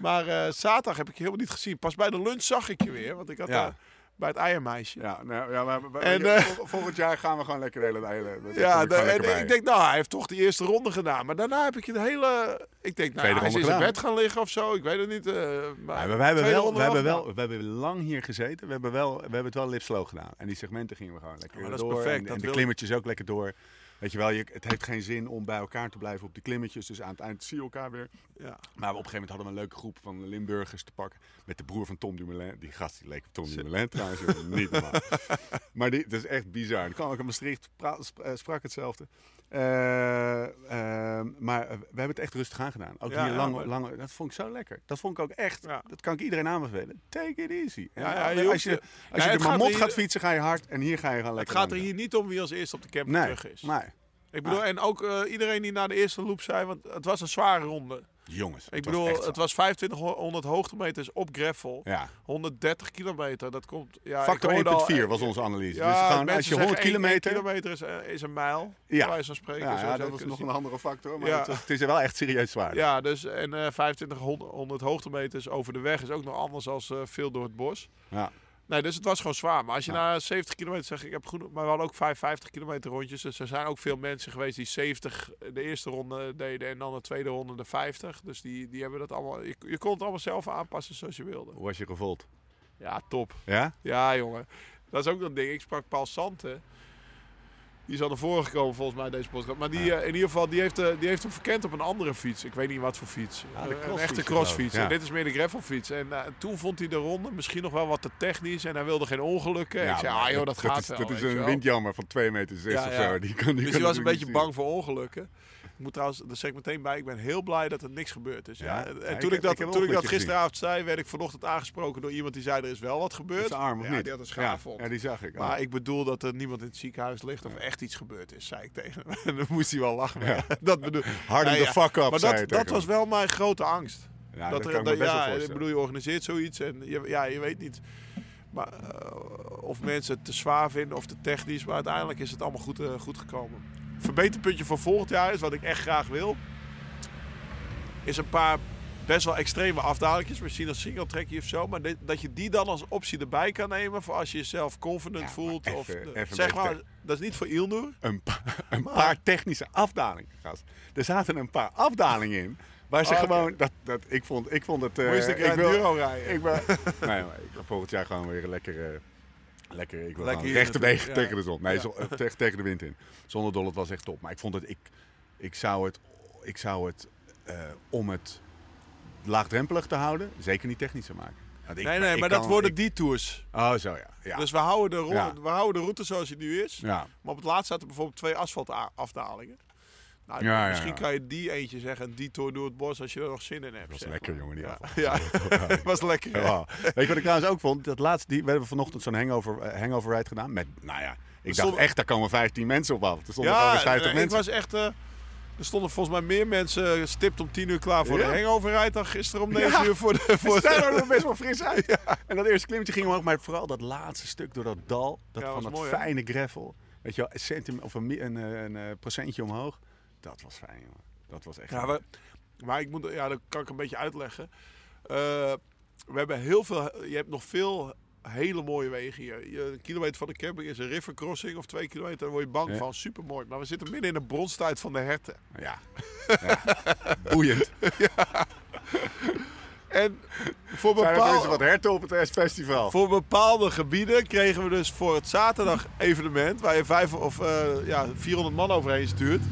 Maar eh, zaterdag heb ik je helemaal niet gezien. Pas bij de lunch zag ik je weer, want ik had Ja. bij het eiermeisje. Ja, nou, ja maar, maar- En, ja, eh, vol- volgend jaar gaan we gewoon lekker de hele... de Ja, ik de- gewoon en lekker bij. ik denk, nou, hij heeft toch die eerste ronde gedaan. Maar daarna heb ik je de hele... Ik denk, nou, Tweede hij is in gedaan. bed gaan liggen of zo. Ik weet het niet. eh, maar Ja, maar we hebben, wel, we, hebben wel, we hebben lang hier gezeten. We hebben, wel, we hebben het wel lift slow gedaan. En die segmenten gingen we gewoon lekker maar dat is door. perfect, En, en de klimmetjes ook lekker door. Weet je wel, je, het heeft geen zin om bij elkaar te blijven op die klimmetjes. Dus aan het eind zie je elkaar weer. Ja. Maar op een gegeven moment hadden we een leuke groep van Limburgers te pakken. Met de broer van Tom Dumoulin. Die gast die leek op Tom Dumoulin trouwens. Niet normaal. maar die, dat is echt bizar. Dan kwam ik in Maastricht, eh, sprak hetzelfde. Eh, eh, maar we hebben het echt rustig aangedaan. Ook Ja, hier lang, maar- lang, dat vond ik zo lekker. Dat vond ik ook echt. Dat kan ik iedereen aanbevelen. Take it easy. En als je, als je het de gaat mamot gaat fietsen, ga je hard. En hier ga je gewoon Het lekker gaat er hier niet om wie als eerste op de camping Nee, terug is. maar Ik bedoel, en ook eh, iedereen die naar de eerste loop zei, want het was een zware ronde. jongens. Ik was bedoel, het was 2500 hoogtemeters op gravel. Ja. 130 kilometer, dat komt... Ja, Factor ik hoorde al- 1.4 was onze analyse. Ja, dus mensen als je 100 zeggen één- één kilometer... kilometer is, eh, is een mijl, Ja. van spreken. Ja, dat kunnen nog een andere factor. Maar Ja. het, is wel echt serieus zwaar. Ja, dus en eh 2500 hoogtemeters over de weg is ook nog anders als eh, veel door het bos. Ja. Nee, dus het was gewoon zwaar. Maar als je Ja. na 70 kilometer zegt, ik heb goed, maar we hadden ook 55 kilometer rondjes. Dus er zijn ook veel mensen geweest die 70 de eerste ronde deden en dan de tweede ronde de 50. Dus die, die hebben dat allemaal. Je, je kon het allemaal zelf aanpassen zoals je wilde. Hoe was je gevoeld? Ja, top. Ja? Ja, jongen. Dat is ook een ding. Ik sprak Paul Santen. Die is al naar voren gekomen volgens mij deze podcast. Maar die, eh, in ieder geval, die heeft, eh, die heeft hem verkend op een andere fiets. Ik weet niet wat voor fiets. Ja, Eh, een echte crossfiets. Ja. En dit is meer de gravelfiets. En toen vond hij de ronde misschien nog wel wat te technisch. En hij wilde geen ongelukken. ik zei, ah joh, dat, gaat is, wel. Dat is een windjammer van 2 meter 6 Ja, of zo. Die kan, die Dus hij was een beetje bang voor ongelukken. Ik moet trouwens, daar zeg ik meteen bij, ik ben heel blij dat er niks gebeurd is. Ja. Ja? En Ja, toen ik dat, ik toen ik dat met gisteravond zei, werd ik vanochtend aangesproken door iemand die zei, er is wel wat gebeurd. Zijn arm of ja, niet? die had een schaaf ja. die zag ik. Maar ik bedoel dat er niemand in het ziekenhuis ligt of echt iets gebeurd is, zei ik tegen hem. En dan moest hij wel lachen. Dat bedoel Harden the ja. fuck up, Maar dat, dat was wel mijn grote angst. Ja, dat dat er- wel ja, ik bedoel, je organiseert zoiets en je, ja, je weet niet. Maar, eh, of mensen het te zwaar vinden of te technisch. Maar uiteindelijk is het allemaal goed, eh, goed gekomen. Verbeterpuntje voor volgend jaar is wat ik echt graag wil. Is een paar best wel extreme afdalingjes. Misschien een single trackje of zo. Maar dit- dat je die dan als optie erbij kan nemen. Voor als je jezelf confident Ja, voelt. maar of, even- eh, zeg maar, dat is niet voor Ilnur. Een, pa- een paar technische afdalingen, gast. Er zaten een paar afdalingen in. Waar ze Oh, gewoon... Dat, dat, ik, vond, ik vond het... eh, eens een keer ik een wil- Duro rijden. Ik, ben, nee, maar ik ga volgend jaar gewoon weer lekker... eh, lekker ik wil Lekker recht tegen, tegen de zon. Nee, zo- tegen, de wind in. Zonder dol, het was echt top. Maar ik vond het... Ik, ik zou het... Ik zou het eh, om het laagdrempelig te houden, zeker niet technischer maken. Want ik- nee, nee, maar dat kan- worden ik- die tours. Oh, zo ja. ja. Dus we houden, de Ja. we houden de route zoals het nu is. ja. Maar op het laatst zaten bijvoorbeeld twee asfaltafdalingen. Nou, Ja, misschien kan je die eentje zeggen, die tour door het bos, als je er nog zin in hebt. was zeg lekker, jongen, die ja. Ja, was lekker. Weet je wat ik trouwens ook vond? Dat laatste, die, we hebben vanochtend zo'n hangover, eh, hangover ride gedaan. Met, nou ja, ik dacht echt, daar komen 15 mensen op af. Er stonden Ja, eens 50 nee, ik mensen. was echt... eh, er stonden volgens mij meer mensen stipt om 10 uur klaar voor Ja. de hangover dan gisteren om 9 Ja. uur voor de... Voor de er best wel fris uit. En dat eerste klimmetje ging omhoog, maar vooral dat laatste stuk door dat dal. Dat van was dat mooi, hè? fijne gravel. Weet je wel, een, centim, of een, een, eh, een, eh, procentje omhoog. Dat was fijn, jongen. Dat was echt ja, we- maar ik moet, ja, dat kan ik een beetje uitleggen. Eh, we hebben heel veel... Je hebt nog veel hele mooie wegen hier. Je, een kilometer van de camping is een river crossing of twee kilometer. Daar word je bang Ja. van. Super mooi. Maar we zitten midden in de bronstijd van de herten. Ja. ja. Boeiend. En voor er bepaalde, wat herten op het festival? voor bepaalde gebieden kregen we dus voor het zaterdag evenement, waar je vijf of eh, ja, 400 man overheen stuurt,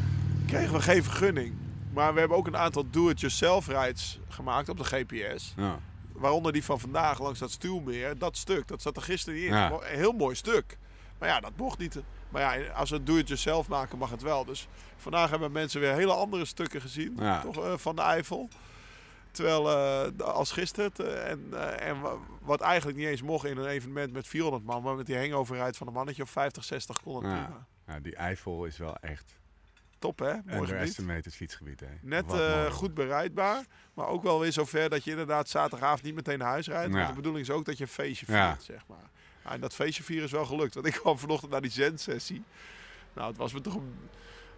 kregen we geen vergunning. Maar we hebben ook een aantal do-it-yourself rides gemaakt op de GPS. Ja. Waaronder die van vandaag langs dat stuwmeer. Dat stuk, dat zat er gisteren in. Ja. Een heel mooi stuk. Maar ja, dat mocht niet. Maar ja, als we het do-it-yourself maken, mag het wel. Dus vandaag hebben mensen weer hele andere stukken gezien. Ja. Toch, eh, van de Eifel. Terwijl eh, als gisteren. eh, en, en wa- wat eigenlijk niet eens mocht in een evenement met 400 man. Maar met die hangoverheid van een mannetje of 50, 60 kon het Ja. prima. Ja, die Eifel is wel echt Top hè? Mooi gebied. underestimated fietsgebied. Hè. Net eh, goed bereidbaar, maar ook wel weer zover dat je inderdaad zaterdagavond niet meteen naar huis rijdt. Ja. Want de bedoeling is ook dat je een feestje viert, Ja. zeg maar. Ja, en dat feestje vieren is wel gelukt, want ik kwam vanochtend naar die zen-sessie. Nou, het was me toch een...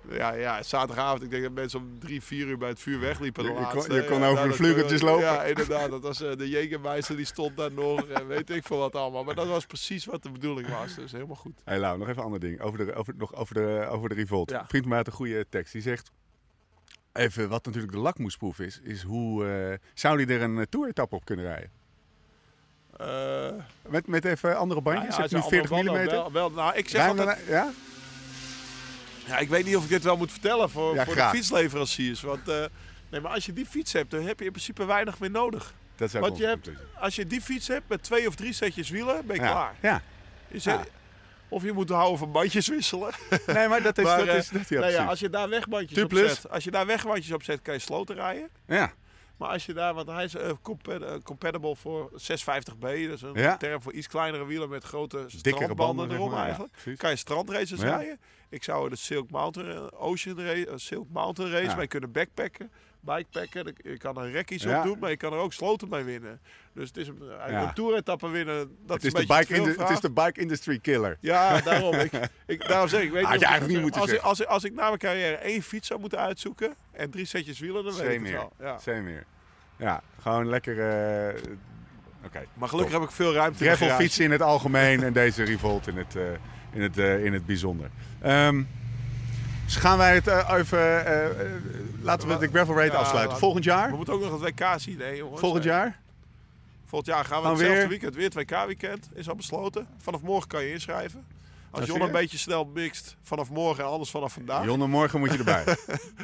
Ja, ja, zaterdagavond, ik denk dat mensen om drie, vier uur bij het vuur wegliepen. Je- je kon- je kon Ja, over de dat- vleugeltjes lopen. Ja, inderdaad. Dat was eh, de Jägermeister, die stond daar nog. En weet ik veel wat allemaal. Maar dat was precies wat de bedoeling was. Dus helemaal goed. Hey Lau, nog even een ander ding. Over de, over, nog over de, over de revolt. Ja. Vriend van mij had een goede tekst. Die zegt... Even, wat natuurlijk de lakmoesproef is, is hoe... eh, zou die er een uh, toeretappe op kunnen rijden? Eh, Met, met even andere bandjes? ja, je hebt ze nu 40 allemaal mm. Wel, wel, nou, ik zeg altijd, ja? Ja, ik weet niet of ik dit wel moet vertellen voor, Ja, voor de fietsleveranciers. Want eh, nee, maar als je die fiets hebt, dan heb je in principe weinig meer nodig. Dat Want je hebt, als je die fiets hebt met twee of drie setjes wielen, ben je ja. klaar. Ja. Je zet- Ja. Of je moet houden van bandjes wisselen. Nee, maar dat is... Maar, dat eh, is dat, ja, nou als je daar wegbandjes op zet, als je daar wegbandjes op zet, kan je sloten rijden. ja. Maar als je daar, want hij is eh, compa- eh, compatible voor 650B, dat is een Ja. term voor iets kleinere wielen met grote Dikkere strandbanden banden zeg erom maar, ja, eigenlijk. kan je strandraces rijden. Ik zou er de Silk Mountain eh, Ocean race, eh, Silk Mountain race Ja. mee kunnen backpacken, bikepacken. Je kan er rekkies Ja. op doen, maar je kan er ook sloten mee winnen. Dus het is een, eigenlijk Ja. een toeretappe winnen. Dat Het is, de bike in het is de bike industry killer. Ja, daarom. Ik, ik, daarom zeg ik, ik weet niet je ik- eigenlijk niet moeten als, ik, zeggen. als, ik, als ik na mijn carrière één fiets zou moeten uitzoeken en drie setjes wielen, dan weet ik het meer. wel. Ja. Zee meer. Ja, gewoon lekker... eh, Oké. Maar gelukkig heb ik veel ruimte in de Gravel garage. fietsen in het algemeen en deze revolt in het, eh, in het, eh, in het bijzonder. Ehm, dus gaan wij het eh, even... eh, laten we de gravel Ja, afsluiten. Volgend jaar? We moeten ook nog het WK zien, hè, jongens. Volgend Nee. jaar? Volgend jaar gaan we Gaan hetzelfde weer? weekend weer het WK-weekend. Is al besloten. Vanaf morgen kan je inschrijven. Als Jon een je. beetje snel mixt vanaf morgen en anders vanaf vandaag. Jonne, morgen moet je erbij.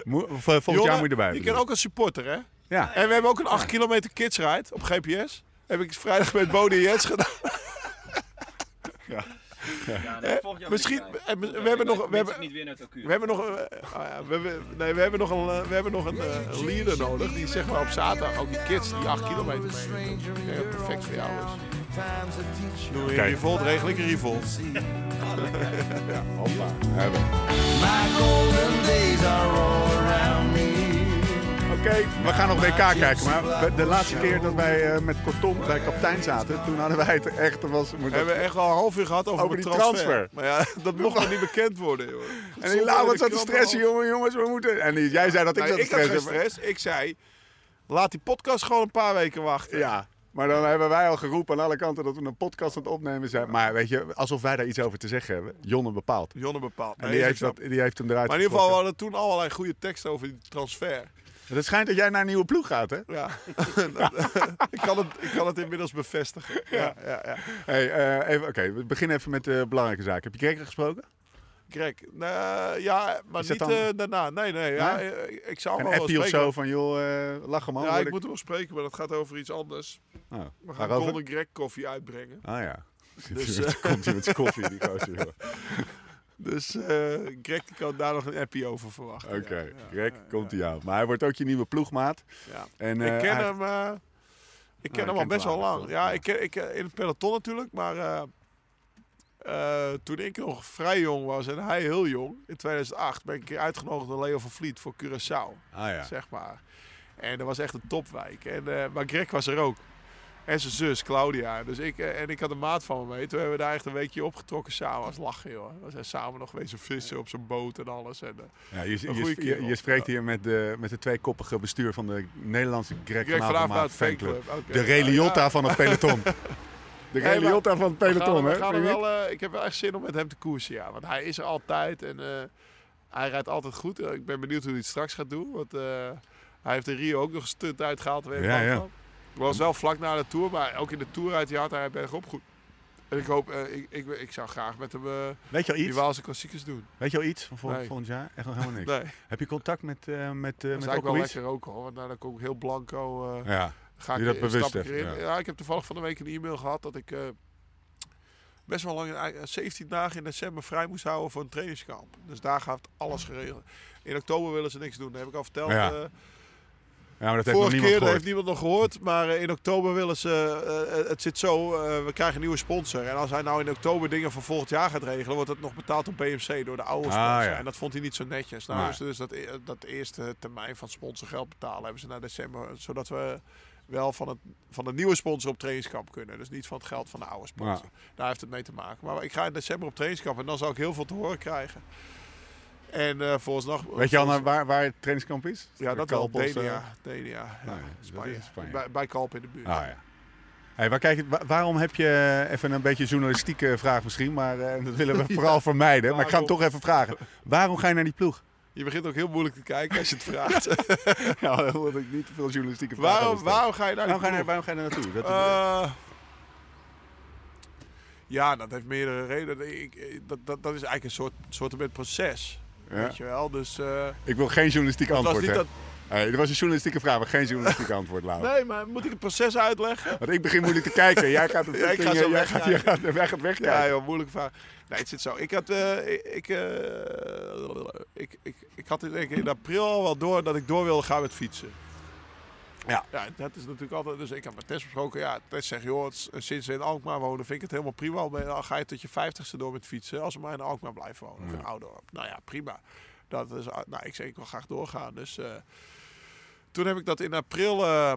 Mo- volgend Jonne, jaar moet je erbij. Je kan ook een supporter, hè? Ja. En we hebben ook een 8 kilometer kids ride op GPS. Heb ik vrijdag met Bodie Jens gedaan. Ja, nee, volgend jaar misschien- we- hebben nog- we hebben- het niet weer naar. We hebben nog, een- eh, ah ja, we, hebben- nee, we hebben nog een, eh, we hebben nog een eh, leader nodig. Die zeg maar op zaterdag ook die kids die 8 kilometer mee. Ik denk dat het perfect voor jou is. Doe je een revolt, regel ik een revolt. Hoppa. Hebben. My golden days are. Oké, we gaan nog WK kijken. Maar de laatste keer dat wij eh, met Kortom bij kaptein zaten, toen hadden wij het echt... Was, We hebben echt al een half uur gehad over, Over die transfer. Maar ja, dat mocht nog niet bekend worden, joh. en die Laurens zat te stressen, jongen, jongens, we moeten... En jij zei dat ik zat te ik had stress. Ik zei, laat die podcast gewoon een paar weken wachten. Ja, maar dan hebben wij al geroepen aan alle kanten dat we een podcast aan het opnemen zijn. Maar weet je, alsof wij daar iets over te zeggen hebben. Jonne bepaalt. Jonne bepaalt. En die heeft, dat, die heeft hem eruit Maar in ieder geval, we hadden toen allerlei goede teksten over die transfer. Het schijnt dat jij naar een nieuwe ploeg gaat, hè? Ja. ik, kan het, ik kan het inmiddels bevestigen. Ja, ja, ja. Hey, eh, even, Oké, we beginnen even met de belangrijke zaken. Heb je Kreker gesproken? Greg, nou, ja, maar niet dan- eh, daarna. Nee, nee. Ja, eh, ik zou Een hem wel appie of spreken. zo van, joh, lach hem aan. Ja, ik moet hem wel spreken, maar dat gaat over iets anders. Oh, We gaan? Golden Greg koffie uitbrengen. Ah ja. Dus, Dus komt hij met zijn koffie, die gozer. Dus eh Greg kan daar nog een appie over verwachten. Oké, ja, Greg, komt hij aan. Maar hij wordt ook je nieuwe ploegmaat. Ja. En, ik eh, ken hij- hem, eh, ik ken je hem al best wel lang. Ja, ik, ken- ik, in het peloton natuurlijk, maar toen ik nog vrij jong was en hij heel jong, in 2008, ben ik uitgenodigd door Leo van Vliet voor Curaçao, Ah ja. zeg maar. En dat was echt een topwijk. En, maar Greg was er ook. En zijn zus, Claudia. Dus ik, eh, en ik had een maat van me mee. Toen hebben we daar echt een weekje opgetrokken samen. was lachen, joh. We zijn samen nog wezen vissen op zijn boot en alles. En, eh, Ja, je, je, spreekt hier met de, met de tweekoppige bestuur van de Nederlandse Greg, Greg van Avermaat fanclub. De Reliotta Ja. van het peloton. De Reliotta van het peloton, hè? eh, ik heb wel echt zin om met hem te koersen, ja. Want hij is er altijd en hij rijdt altijd goed. Ik ben benieuwd hoe hij het straks gaat doen. Want hij heeft in Rio ook nog een stunt uitgehaald. weet Ja, ja. van. Was wel vlak na de Tour, maar ook in de Tour rijdt hij hard. Hij bergop goed. En ik hoop, eh, ik, ik, ik zou graag met hem eh, Weet je al die iets? Waalse klassiekers doen. Weet je al iets van vol- Nee. volgend jaar? Echt nog helemaal niks. Nee, Heb je contact met, eh met, eh dat met wel lekker ook hoor. Want nou, dan kom ik heel blanco. Ja. ga ik Die dat in- bewust ik heeft, ja. Ja. ik heb toevallig van de week een e-mail gehad dat ik best wel lang, eh, 17 dagen in december vrij moest houden voor een trainingskamp. Dus daar gaat alles geregeld. In oktober willen ze niks doen, dat heb ik al verteld. Ja. Eh, ja, maar dat heeft nog vorige niemand keer, heeft niemand nog gehoord. Maar eh, in oktober willen ze, eh, het zit zo, eh, we krijgen een nieuwe sponsor. En als hij nou in oktober dingen voor volgend jaar gaat regelen, wordt het nog betaald door BMC, door de oude Ah, sponsor. ja. En dat vond hij niet zo netjes. Nou, Nee. dus, dus dat, dat eerste termijn van sponsorgeld betalen hebben ze naar december. Zodat we wel van, het, van de nieuwe sponsor op trainingskamp kunnen. Dus niet van het geld van de oude sponsor. Daar heeft het mee te maken. Maar ik ga in december op trainingskamp en dan zal ik heel veel te horen krijgen. En eh volgens nog... Weet je al naar waar, waar het trainingskamp is? Ja, dat wel. Kalpels, eh? Denia. Denia, ja. Ah, Spanje. Spanje. Bij, bij Kalp in de buurt. Ah ja. Hey, waar kijk waarom heb je, even een beetje journalistieke vraag misschien, maar eh, dat willen we vooral vermijden. Maar ik ga hem toch even vragen. Waarom ga je naar die ploeg? Je begint ook heel moeilijk te kijken als je het vraagt. Ja, omdat ik niet te veel journalistieke vragen waarom, waarom ga je die waarom, ga je, ploeg? waarom ga je daar naartoe? Dat, Eh, ja, dat heeft meerdere redenen. Ik, dat, dat, dat is eigenlijk een soort, soort proces. Ja. Weet je wel? Dus eh, ik wil geen journalistiek het was antwoord. niet hè. dat... Hey, was een journalistieke vraag, maar geen journalistiek antwoord, Lau. Nee, maar moet ik het proces uitleggen? Want ik begin moeilijk te kijken. Jij gaat het Ja, ik ga zo jij gaat, jij gaat, jij gaat wegkijken. Ja, joh, moeilijke vraag. Nee, het zit zo. Ik had, eh, ik, ik, eh, ik, ik, ik had in april al wel door dat ik door wilde gaan met fietsen. Ja. ja, dat is natuurlijk altijd. Dus ik heb met Tess besproken. Ja, Tess zegt, joh, is- sinds we in Alkmaar wonen vind ik het helemaal prima. Al ga je tot je vijftigste door met fietsen. Als we maar in Alkmaar blijven wonen. Of in Oudorp. Nou ja, prima. Dat is, nou, ik zeg, ik wil graag doorgaan. Dus eh, toen heb ik dat in april eh,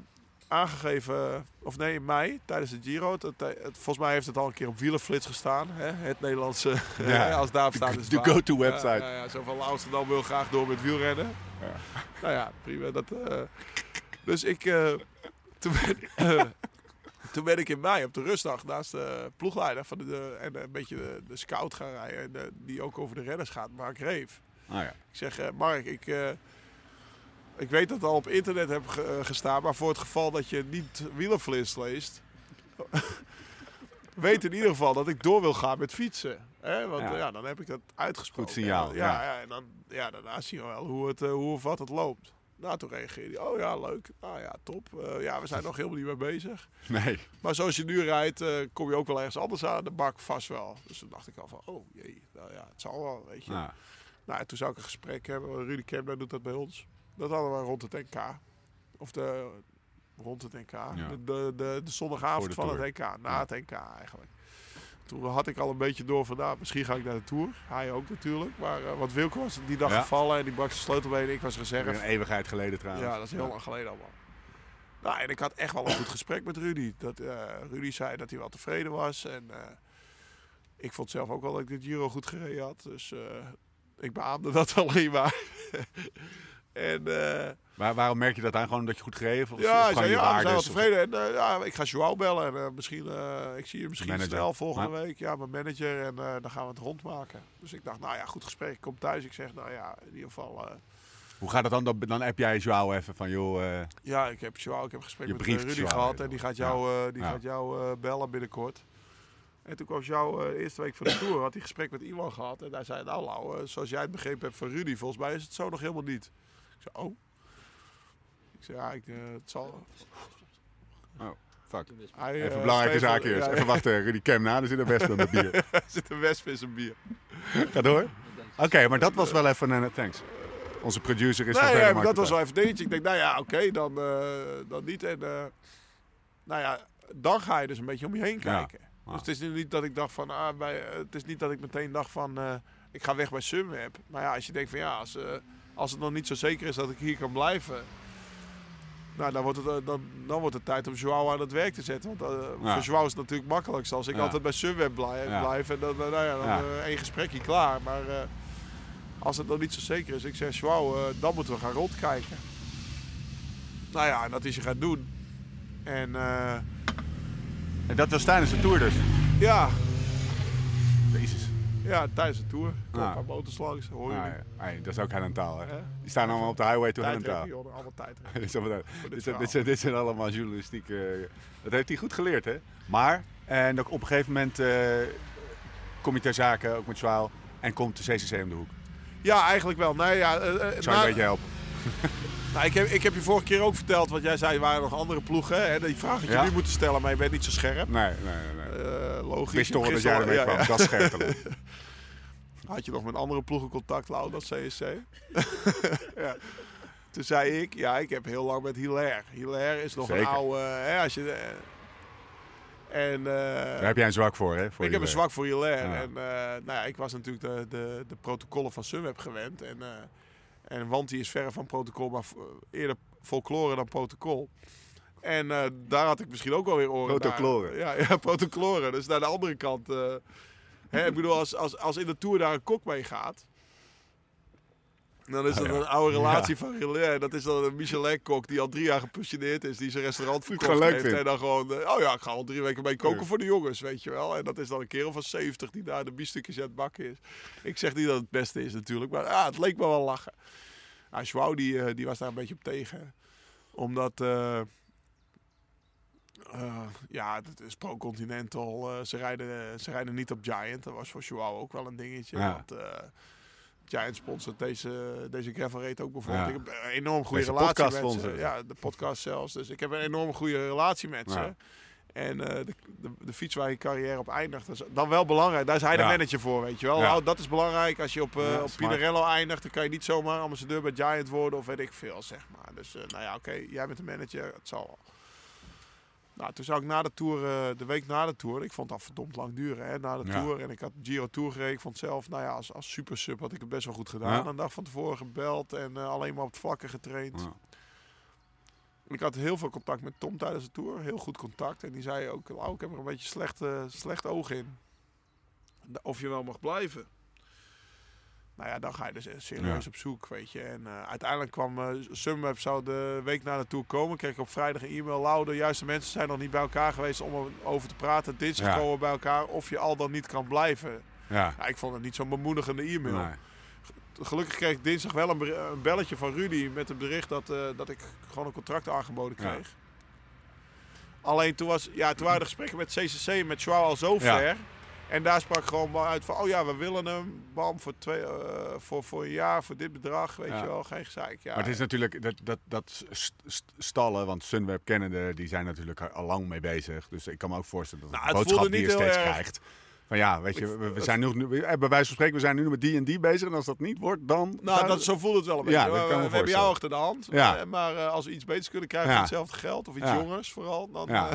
aangegeven. Of nee, in mei, tijdens de Giro. Dat, eh, het, volgens mij heeft het al een keer op wielerflits gestaan. Hè? Het Nederlandse, Ja. als daarop staat is De go-to website. Ja, ja, zo van Amsterdam wil graag door met wielrennen. Ja. Nou ja, prima. Dat, eh, dus ik, eh, toen, ben, eh, toen ben ik in mei op de rustdag naast de ploegleider van de, de- en een beetje de, de scout gaan rijden. En, de- die ook over de renners gaat, Mark Reef. Ah, ja. Ik zeg, eh, Mark, ik, eh, ik weet dat het al op internet heb ge- eh, gestaan, maar voor het geval dat je niet wielerflits leest, weet in ieder geval dat ik door wil gaan met fietsen. Hè? Want Ja. ja. dan heb ik dat uitgesproken. Goed signaal, Ja, ja. ja. en dan, ja, daarna zien we wel hoe, het, eh, hoe of wat het loopt. Nou, toen reageerde hij, oh ja, leuk. Nou ja, top. Eh, ja, we zijn nog helemaal niet mee bezig. Nee. Maar zoals je nu rijdt, eh, kom je ook wel ergens anders aan de bak, vast wel. Dus toen dacht ik al van, oh jee, nou ja, het zal wel, weet je. Nou, en toen zou ik een gesprek hebben. Rudy Kemper doet dat bij ons. Dat hadden we rond het NK. Of de, rond het NK. De, de, de, de zondagavond van Tour. het NK. Na Ja. het NK eigenlijk. Toen had ik al een beetje door van, nou, misschien ga ik naar de Tour. Hij ook natuurlijk. Maar uh, want Wilco was die dag Ja. gevallen en die brak zijn sleutelbeen. Ik was reserve. Een eeuwigheid geleden trouwens. Ja, dat is heel lang geleden allemaal. Nou, en ik had echt wel een goed gesprek met Rudy. Dat, eh, Rudy zei dat hij wel tevreden was. En eh, ik vond zelf ook wel dat ik dit Giro goed gereden had. Dus eh, ik beaamde dat alleen maar. En eh, Maar waarom merk je dat aan? Gewoon omdat je goed hebt? Of ja, zei, je ja, we zijn wel tevreden. En eh, ja, ik ga Joao bellen. En eh, misschien, eh, ik zie je misschien Manager. snel volgende week. Ja, mijn manager. En eh, dan gaan we het rondmaken. Dus ik dacht, nou ja, goed gesprek. Ik kom thuis. Ik zeg, nou ja, in ieder geval... eh, Hoe gaat het dan? Dan, app jij Joao even van, joh... eh, Ja, ik heb Joao, ik heb een gesprek met eh, Rudy Joao gehad even. en die gaat jou, eh, die Ja. gaat jou eh, bellen binnenkort. En toen kwam eh, de eerste week van de Tour, had hij gesprek met iemand gehad. En hij zei, nou Lau, eh, zoals jij het begrepen hebt van Rudy, volgens mij is het zo nog helemaal niet. Ik zei, oh. Ik zei, ja, ik, eh, het zal... fuck. Hij, Even eh, een belangrijke zaak eerst. ja, Even wachten, Rudy Cam na. Er zit een wesp met bier. Er zit een wesp in zijn bier. Ga door. Oké, maar dat was wel even een... thanks. Onze producer is van Nee, ja, dat was wel even een dingetje. Ik denk, nou ja, oké, dan, eh, dan niet. En eh, nou ja, dan ga je dus een beetje om je heen Ja. kijken. Dus het is nu niet dat ik dacht van, ah, bij, eh, het is niet dat ik meteen dacht van, eh, ik ga weg bij Sunweb. Maar ja, als je denkt van ja, als, eh, als het nog niet zo zeker is dat ik hier kan blijven. Nou, dan wordt, het, eh, dan, dan wordt het tijd om Joao aan het werk te zetten. Want eh, Ja. voor Joao is het natuurlijk makkelijk. Als ik Ja. altijd bij Sunweb blijf, Ja. blijf en dan, eh, nou ja, dan één gesprekje klaar. Maar als het nog niet zo zeker is, ik zeg Joao, eh, dan moeten we gaan rondkijken. Nou ja, en dat is je gaat doen. En En dat was tijdens de Tour dus. ja, Jezus. Ja, tijdens de tour. Komen Ja. een paar motors langs, hoor je. Ah, ja. Hey, dat is ook Hellentaal, hè? Hè? Die staan allemaal op de highway to Tijdrekken, Hellentaal. joh, allemaal tijdrekken. dit, dit dit, dit, zijn, allemaal journalistieke... Dat heeft hij goed geleerd, hè? Maar, en ook op een gegeven moment eh, kom je ter zake, ook met Joao, en komt de CCC om de hoek. Ja, eigenlijk wel. Nee, ja, eh, eh, zou na- je een beetje helpen. nou, ik, heb, ik heb je vorige keer ook verteld, want jij zei er waren nog andere ploegen. Hè? Die vraag had je Ja. nu moeten stellen, maar je bent niet zo scherp. Nee, nee, nee. nee. Eh, logisch. Ik wist toch dat jij ermee ja, kwam. ja. Dat is scherp. Had je nog met andere ploegen contact, Lau, dat CSC? ja. Toen zei ik, ja, ik heb heel lang met Hilaire. Hilaire is nog Zeker. een oude... Hè, als je, en, eh, Daar heb jij een zwak voor, hè? Voor ik heb een zwak voor Hilaire. Ja. En eh, nou ja, ik was natuurlijk de, de, de protocollen van Sunweb gewend. En, eh en Wanti is verre van protocol, maar v- eerder folklore dan protocol. En eh, daar had ik misschien ook wel weer oren naar. Protocolore. Ja, ja, protocolore. Dus naar de andere kant. eh, hè, ik bedoel, als, als, als in de Tour daar een kok mee gaat... Dan is Oh, dat ja. een oude relatie van Hilaire. Dat is dan een Michelin-kok die al drie jaar gepensioneerd is. Die zijn restaurant verkocht heeft. vindt. En dan gewoon, eh, oh ja, ik ga al drie weken mee koken Ja. voor de jongens, weet je wel. En dat is dan een kerel van 70 die daar de biefstukjes aan het bakken is. Ik zeg niet dat het het beste is natuurlijk, maar ah, het leek me wel lachen. Nou, Joao die, eh, die was daar een beetje op tegen. Omdat, eh, ja, het is pro-continental. ze, rijden, ze rijden niet op Giant. Dat was voor Joao ook wel een dingetje. Ja. Want Giant sponsort deze, deze gravel ook bijvoorbeeld. Ja. Ik heb een enorm goede Deze relatie met ze. Ja, de podcast zelfs. Dus ik heb een enorm goede relatie met ze. En eh, de, de, de fiets waar je carrière op eindigt, dat is dan wel belangrijk. Daar is hij de manager voor, weet je wel. Nou, dat is belangrijk. Als je op, Ja, op. Pinarello eindigt, dan kan je niet zomaar ambassadeur bij Giant worden of weet ik veel, zeg maar. Dus eh, nou ja, oké, jij bent de manager, het zal wel. Nou, toen zou ik na de Tour, eh, de week na de Tour, ik vond dat verdomd lang duren, hè, na de Ja. Tour. En ik had Giro Tour gereden. Ik vond zelf, nou ja, als, als super sub had ik het best wel goed gedaan. Ja. Een dag van tevoren gebeld en eh, alleen maar op het vlakke getraind. Ja. Ik had heel veel contact met Tom tijdens de tour. Heel goed contact. En die zei ook, "Lau, ik heb er een beetje slecht, slecht oog in. Of je wel mag blijven. Nou ja, dan ga je dus serieus Ja. op zoek, weet je. En eh, uiteindelijk kwam eh Sunweb zou de week na tour komen. Kreeg ik op vrijdag een e-mail. Lau, de juiste mensen zijn nog niet bij elkaar geweest om erover te praten. Dinsdag Ja. komen bij elkaar of je al dan niet kan blijven. Ja. Nou, ik vond het niet zo'n bemoedigende e-mail Nee. gelukkig kreeg ik dinsdag wel een, belletje van Rudy met het bericht dat, eh, dat ik gewoon een contract aangeboden Ja. kreeg. Alleen toen, was, ja, toen waren de gesprekken met CCC en met Joao al zo ver. En daar sprak gewoon maar uit van, oh ja, we willen hem. Bam, voor, twee, eh, voor, voor een jaar, voor dit bedrag, weet Ja. je wel. Geen gezeik. Ja, Maar het is natuurlijk dat, dat, dat st- st- stallen, want Sunweb kennende, die zijn natuurlijk al lang mee bezig. Dus ik kan me ook voorstellen dat Nou, de het boodschap die je steeds erg- krijgt. Van ja, weet je, we, we zijn nu, we- eh, bij wijze van spreken, we zijn nu met die en die bezig. En als dat niet wordt, dan... Nou, dat, zo voelt het wel een Ja, beetje. dat we kan me we hebben jou achter de hand. Ja. eh, Maar eh, als we iets beters kunnen krijgen Ja. voor hetzelfde geld, of iets Ja. jongers vooral, dan... Ja.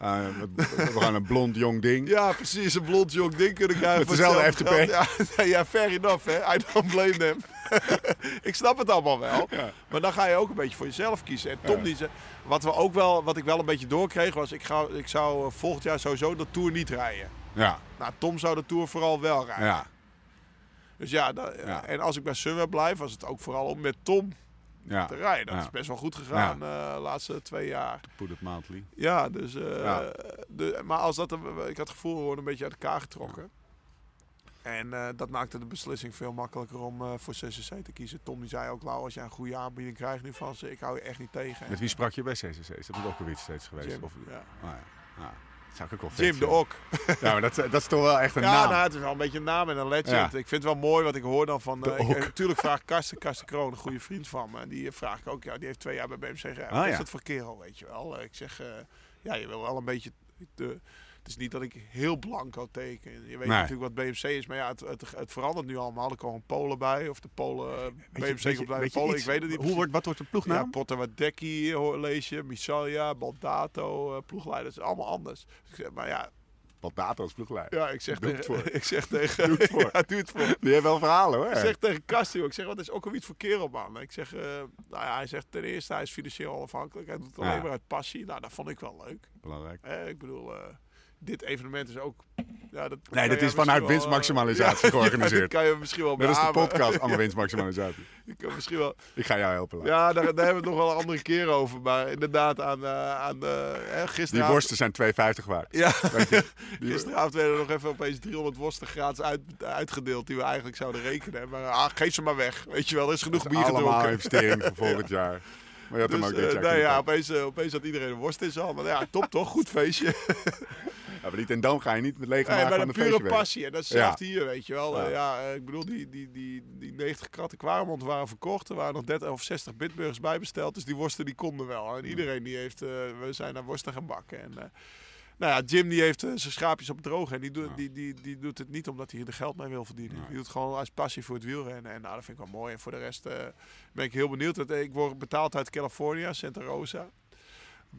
Eh, we, gaan een blond jong ding. Ja, precies. Een blond jong ding kunnen krijgen. Met voor dezelfde hetzelfde FTP. Ja, ja, fair enough, hè. I don't blame them. ik snap het allemaal wel. Maar dan ga je ook een beetje voor jezelf kiezen. En Tom, die ze, wat, we ook wel, wat ik wel een beetje doorkreeg, was... Ik, ga, ik zou volgend jaar sowieso de Tour niet rijden. Ja, Nou, Tom zou de Tour vooral wel rijden. ja, Dus ja, en als ik bij Sunweb blijf, was het ook vooral om met Tom ja. te rijden. Dat Ja. is best wel goed gegaan eh, de laatste twee jaar. Put it mildly. Ja, dus... eh, Ja. De, maar als dat... Ik had het gevoel, we worden een beetje uit elkaar getrokken. En eh, dat maakte de beslissing veel makkelijker om eh, voor CCC te kiezen. Tom die zei ook, Lau, als jij een goede aanbieding krijgt nu van ze, ik hou je echt niet tegen. Met wie sprak je bij CCC? Is dat ook weer steeds geweest? Jim, Of, ja. Ah, ja. Ah, zou ik ook wel Jim de. Ok. Ja, maar dat, dat is toch wel echt een Ja, naam. nou, het is wel een beetje een naam en een legend. Ja. Ik vind het wel mooi wat ik hoor dan van... Eh, ik- eh, natuurlijk vraag Karsten, Karsten Kroon, een goede vriend van me. En die vraag ik ook, ja, die heeft twee jaar bij BMC gereden. Ah, Wat is ja. dat voor kerel, weet je wel? Eh, Ik zeg, eh, ja, je wil wel een beetje... De, het is niet dat ik heel blanco teken. Je weet Nee. natuurlijk wat BMC is, maar ja, het, het, het verandert nu allemaal. Er komen Polen bij, of de Polen... eh, Weet BMC je- komt bij weet de je Polen, iets? ik weet het niet Hoe wordt, wat wordt de Ja, ploegnaam? Potawateki hoor- lees je, Misalia, Baldato, eh, ploegleiders, allemaal anders. Dus ik zeg, maar ja, Wat data als ploegleider. ja, ik zeg Doe het tegen... voor. Ik zeg tegen... Doe het voor. Ja, doe het voor. Die heeft wel verhalen hoor. Ik zeg tegen Kastio, ik zeg, wat is ook alweer iets voor kerel, man? Ik zeg, eh, nou ja, hij zegt ten eerste, hij is financieel onafhankelijk. Hij doet het alleen Ja. maar uit passie. Nou, dat vond ik wel leuk. Belangrijk. Eh, ik bedoel, eh, dit evenement is ook... Ja, dat Nee, dat jij is vanuit eh, winstmaximalisatie ja, georganiseerd. Dat kan je misschien wel Net als de podcast, allemaal winstmaximalisatie. Je kan misschien wel... Ik ga jou helpen. Ja, daar, daar hebben we het nog wel een andere keer over. Maar inderdaad, aan, eh, aan eh, hè, Die worsten zijn 2,50 waard. Ja, Weet je, die- gisteravond werden er nog even opeens 300 worsten gratis uit, uitgedeeld die we eigenlijk zouden rekenen. Maar ah, geef ze maar weg. Weet je wel, er is genoeg bier allemaal gedronken. investeringen voor volgend jaar. Maar je had hem Dus, ook dit eh, jaar nee, kunnen ja, opeens, eh, opeens had iedereen een worst in zijn hand. Maar ja, top toch? Goed feestje. Ja, maar die ten Dam ga je niet met lege Nee, maag maar van een de pure feestje passie. En dat is Ja. hier, weet je wel. Ja. Eh, ik bedoel, die, die, die, die 90 kratten Kwaremond waren verkocht. Er waren nog 30 of 60 bitburgers bijbesteld. Dus die worsten die konden wel. En iedereen die heeft, eh, we zijn naar worsten gaan bakken. En, eh, nou ja, Jim die heeft zijn schaapjes op het droog. En die, doet Ja. die, die, die doet het niet omdat hij er geld mee wil verdienen. Nee. Die doet het gewoon als passie voor het wielrennen. En nou, dat vind ik wel mooi. En voor de rest ben ik heel benieuwd. Ik word betaald uit California, Santa Rosa.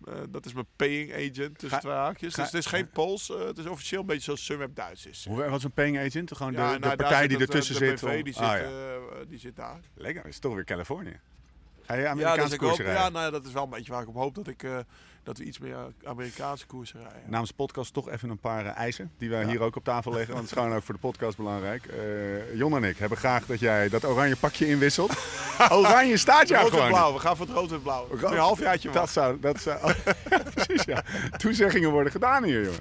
Eh, dat is mijn paying agent tussen twee haakjes. dus het is geen Pools. eh, het is officieel een beetje zoals Sunweb Duits is. Hoe, wat is een paying agent? Gewoon de, Ja, de nou, partij zit die eh, ertussen de zit. BV om- die, zit, Ah, ja. eh, die zit daar. Lekker, is toch weer Californië. Ga je Ja, Amerikaanse dus hoop, koersen rijden? ja nou, ja, dat is wel een beetje waar ik op hoop dat, ik, eh, dat we iets meer Amerikaanse koersen rijden. Namens de podcast toch even een paar eh, eisen die wij Ja. hier ook op tafel leggen. Want het is gewoon ook voor de podcast belangrijk. Eh Jon en ik hebben graag dat jij dat oranje pakje inwisselt. oranje staat rood en gewoon. blauw, we gaan voor het rood en blauw. Rood- een halfjaartje Dat zou, dat zou, precies ja. Toezeggingen worden gedaan hier, jongen.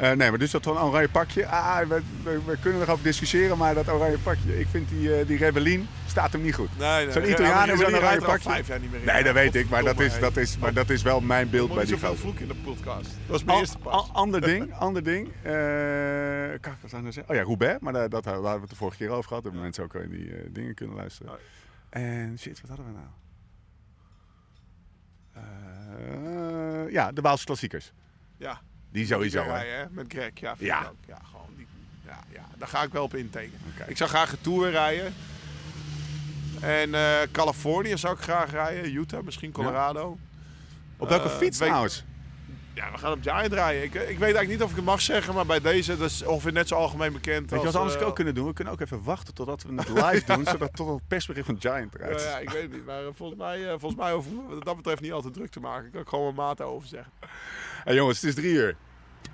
Eh, nee, maar dus dat van oranje pakje. Ah, we, we, we kunnen erover discussiëren, maar dat oranje pakje. Ik vind die, eh die Rebellin staat hem niet goed. Nee, nee, Zo'n Italiaan zo'n rijdt oranje pakje. vijf jaar niet meer in. Nee, dat weet ik, maar dat is, dat is, maar dat is wel mijn beeld bij die gozer. vloeken in de podcast. Dat was mijn eerste pas. an- ander ding, ander ding. Eh, kijk, wat zou ik nou zeggen? Oh ja, Roubaix, maar dat, daar hadden we het de vorige keer over gehad. Hebben mensen ook in die eh, dingen kunnen luisteren. Oh. En shit, wat hadden we nou? Eh, ja, de Waalse klassiekers. Ja. Die sowieso, hè? rijden, hè, Met Greg, ja. Ja. Ook. ja, gewoon die, ja, ja, daar ga ik wel op intekenen. Oké. Ik zou graag een Tour rijden. En eh Californië zou ik graag rijden. Utah, misschien Colorado. Op welke Eh, fiets trouwens? Ja, we gaan op Giant rijden. Ik, ik weet eigenlijk niet of ik het mag zeggen, maar bij deze, dat is ongeveer net zo algemeen bekend Weet je wat anders eh, ook kunnen doen? We kunnen ook even wachten totdat we het live doen, zodat tot het persbericht van Giant eruit ja, ik weet het niet. Maar volgens mij, volgens mij hoeven we wat dat betreft niet altijd druk te maken. Ik kan ik gewoon mijn maat over zeggen. Hey, jongens, het is drie uur.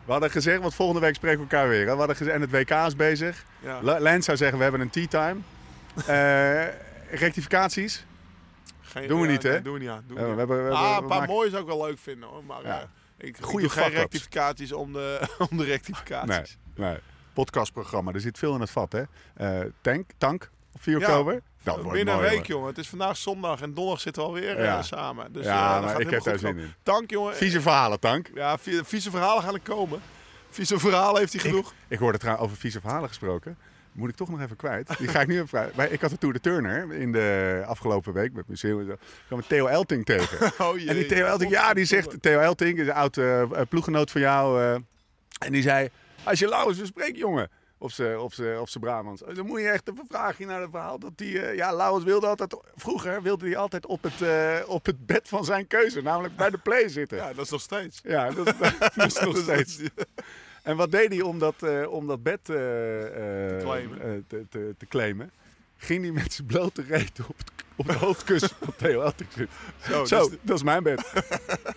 We hadden gezegd, want volgende week spreken we elkaar weer. Hè? We hadden gezegd, en het WK is bezig. Ja. Lens zou zeggen, we hebben een tea time. Eh, rectificaties? Geen, Doen we ja, niet, hè? nee, doen we niet aan. Doen we Ja, niet we hebben, we aan. hebben- ah, we een paar maken- mooie zou ik wel leuk vinden hoor. Maar Ja. eh, ik, Goeie ik doe geen rectificaties om de, om de rectificaties. Nee, nee. Podcastprogramma, er zit veel in het vat, hè? Eh, tank, tank, op 4 Ja. oktober. Binnen een week, jongen. Het is vandaag zondag en donderdag zitten we alweer Ja. eh, samen. Dus, Ja, eh, maar gaat ik heb daar goed zin in. Dank, jongen. Vieze verhalen, tank. Ja, vie- vieze verhalen gaan er komen. Vieze verhalen heeft hij genoeg. Ik hoorde trouwens over vieze verhalen gesproken. Moet ik toch nog even kwijt. Die ga ik nu even kwijt. Maar Ik had de Tour de Turner in de afgelopen week met museum en zo. Kwam ik Theo Elting tegen. Oh jee. En die Theo Elting, ja, die zegt... Theo Elting is een oud eh, ploeggenoot van jou. en die zei... Als je Laurens spreken, jongen. Op zijn op z'n- op z'n Brabants. Dan moet je echt even vragen naar het verhaal. Dat die, eh, ja, Laurens wilde altijd... Vroeger wilde hij altijd op het, eh, op het bed van zijn keuze. Namelijk bij de play zitten. Ja, dat is nog steeds. Ja, dat, dat is nog steeds. En wat deed hij om dat, eh, om dat bed eh, eh, claimen. eh, te, te, te claimen? Ging hij met zijn blote reet op het, op het hoofdkussen van Theo. Zo, Zo, dus dat is mijn bed.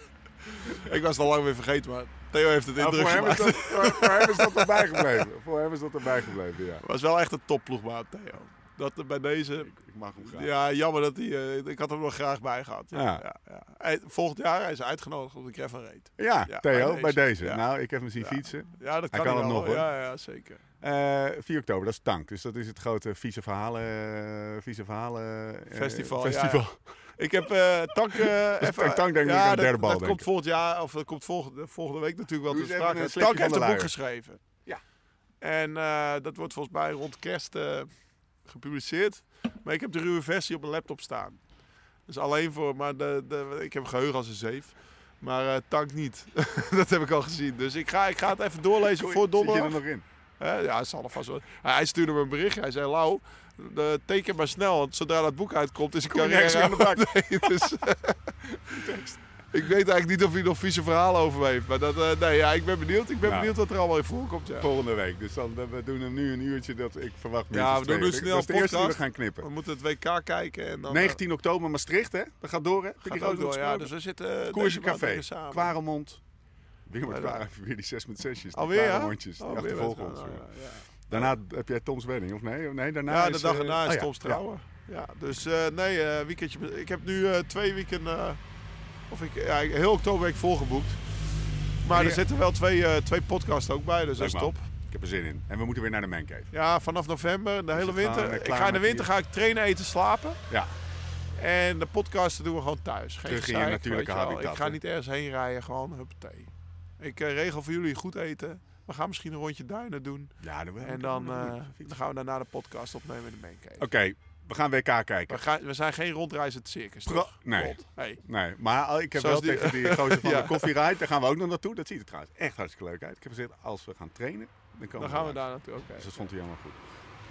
ik was het al lang weer vergeten, maar Theo heeft het Nou, indruk voor, hem is gemaakt. dat, voor, voor hem is dat erbij gebleven. Voor hem is dat erbij gebleven, ja. was wel echt een topploegmaat, Theo. Dat er bij deze... Ik mag hem graag. Ja, jammer dat hij... eh, ik had hem nog graag bij gehad. Ja, Ja. ja. Ja, Hij- volgend jaar hij is uitgenodigd op de Gravel Raid. Ja, Ja, Theo, bij bij deze. Nou, ik heb hem zien Ja. fietsen. Ja, dat Hij kan, kan hij het wel. nog, hoor. Ja, ja, zeker. Eh 4 oktober, dat is Tank. Dus dat is het grote vieze verhalen, eh, vieze verhalen eh, Festival, ja, festival. Ik heb eh Tank... eh, even, Tank denk ik ja, een dat- derde bal, Dat komt volgend jaar, of dat komt volgende, volgende week natuurlijk wel te sprake. Tank heeft een de boek geschreven. Ja. En eh, dat wordt volgens mij rond kerst eh, gepubliceerd. Maar ik heb de ruwe versie op mijn laptop staan. Dus alleen voor, maar de, de, ik heb een geheugen als een zeef. Maar eh, Tank niet. dat heb ik al gezien. Dus ik ga, ik ga het even doorlezen voor Zit je donderdag. er nog in? Hè, ja, het zal er vast wel. Hij hij stuurde me een berichtje. Hij zei: Lau, teken maar snel. Want zodra dat boek uitkomt, is ik carrière aan de bak. Nee, dus, ik weet eigenlijk niet of hij nog vieze verhalen over heeft. Maar dat, eh, nee, ja, ik ben benieuwd. Ik ben Nou. benieuwd wat er allemaal in voorkomt. Ja. Volgende week. Dus dan, we doen hem nu een uurtje dat ik verwacht Ja, we doen nu snel Dat is de eerste we gaan knippen. We moeten het WK kijken. En dan, eh, 19 oktober Maastricht, hè? Dat gaat door, hè? Gaat ook door. Ja, dus we zitten eh, Koersje Café. Kwaremond. Weer Ja, weer die 6 met 6'jes. Alweer, ja? mondjes. Die Oh, weer Daarna heb jij Toms wedding, of nee? nee daarna Ja, is, de dag eh, erna is oh Toms trouwen. Ja. dus eh, nee, eh, weekendje. Ik heb nu twee eh, of ik, ja, heel oktober ben ik volgeboekt. Maar er zitten wel twee, eh, twee podcasts ook bij, dus dat is top. Ik heb er zin in. En we moeten weer naar de mancave. Ja, vanaf november, de hele winter. ik ga in de winter ga ik trainen, eten, slapen. Ja. En de podcasten doen we gewoon thuis. Geen Terug in je natuurlijke habitat, Ik ga niet ergens heen rijden, gewoon huppatee. Ik regel voor jullie goed eten. We gaan misschien een rondje duinen doen. Ja, dat En dan, eh, dan gaan we daarna de podcast opnemen in de maincave. Oké, we gaan WK kijken. We, gaan, we zijn geen rondreizend circus, Pro- toch? nee. Hey. Nee, maar ik heb Zoals wel die- tegen die gozer van Ja. de koffieride, daar gaan we ook nog naartoe. Dat ziet er trouwens echt hartstikke leuk uit. Ik heb gezegd, als we gaan trainen, dan komen Dan gaan we daar naartoe. Oké. Dus dat vond hij helemaal goed.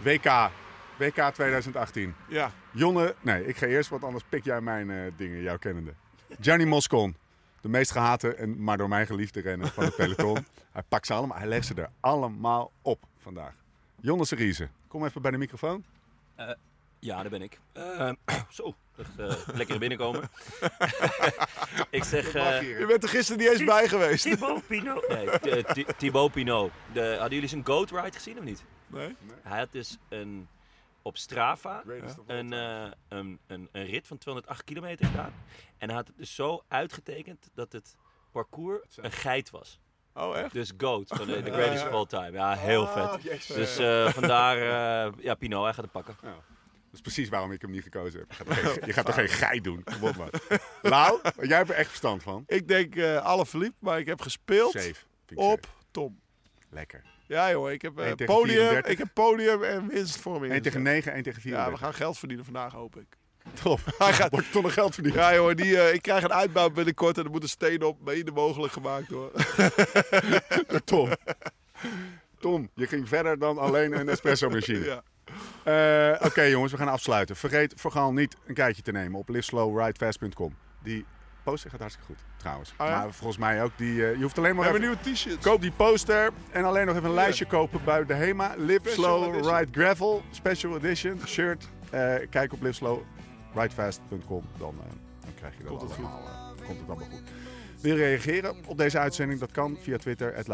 WK, WK 2018. Ja, Jonne, nee, ik ga eerst, want anders pik jij mijn eh, dingen, jouw kennende. Gianni Moscon, de meest gehate en maar door mij geliefde renner van het peloton. hij pakt ze allemaal, hij legt ze er allemaal op vandaag. Jonne Seriese, kom even bij de microfoon. Ja, daar ben ik. Eh, zo, echt, eh, lekker binnenkomen. ik zeg... eh, je bent er gisteren niet eens bij geweest. Thibaut Pinot. Nee, Thi- Thi- Thibaut Pinot. De, hadden jullie zijn goat ride gezien of niet? Nee? Hij had dus een, op Strava een, eh, een, een, een rit van 208 kilometer gedaan. En hij had het dus zo uitgetekend dat het parcours een geit was. Oh, echt? Dus GOAT van de, the greatest of all time. Ja, heel Ah, vet. Dus eh, vandaar, eh, ja, Pinot, hij gaat het pakken. Dat is precies waarom ik hem niet gekozen heb. Je gaat toch geen, je gaat toch geen geit doen? Kom op man. Lau, jij hebt er echt verstand van. Ik denk eh alle verliep, maar ik heb gespeeld Safe. vind ik op safe. Tom. Lekker. Ja joh, ik heb eh, tegen podium, 34. ik heb podium en winst voor me 1 tegen ingezet. 9, 1 tegen 4. Ja, we gaan geld verdienen vandaag, hoop ik. Top. Hij gaat- Wordt toch nog geld verdiend? Ja joh, die, eh, ik krijg een uitbouw binnenkort en er moet een steen op. Mede mogelijk gemaakt hoor. Tom. Tom, je ging verder dan alleen een espresso machine. ja. Eh, Oké jongens, we gaan afsluiten. Vergeet vooral niet een kijkje te nemen op liveslowridefast.com. Die poster gaat hartstikke goed trouwens. Oh ja? Maar volgens mij ook die... eh, je hoeft alleen We maar hebben even... nieuwe t-shirts. Koop die poster en alleen nog even een lijstje kopen bij de HEMA. Live Special Slow edition. Ride Gravel Special Edition shirt. Eh, kijk op liveslowridefast.com. Dan, eh, dan krijg je dat Komt het allemaal. eh, komt het allemaal goed. Wil je reageren op deze uitzending? Dat kan via Twitter, het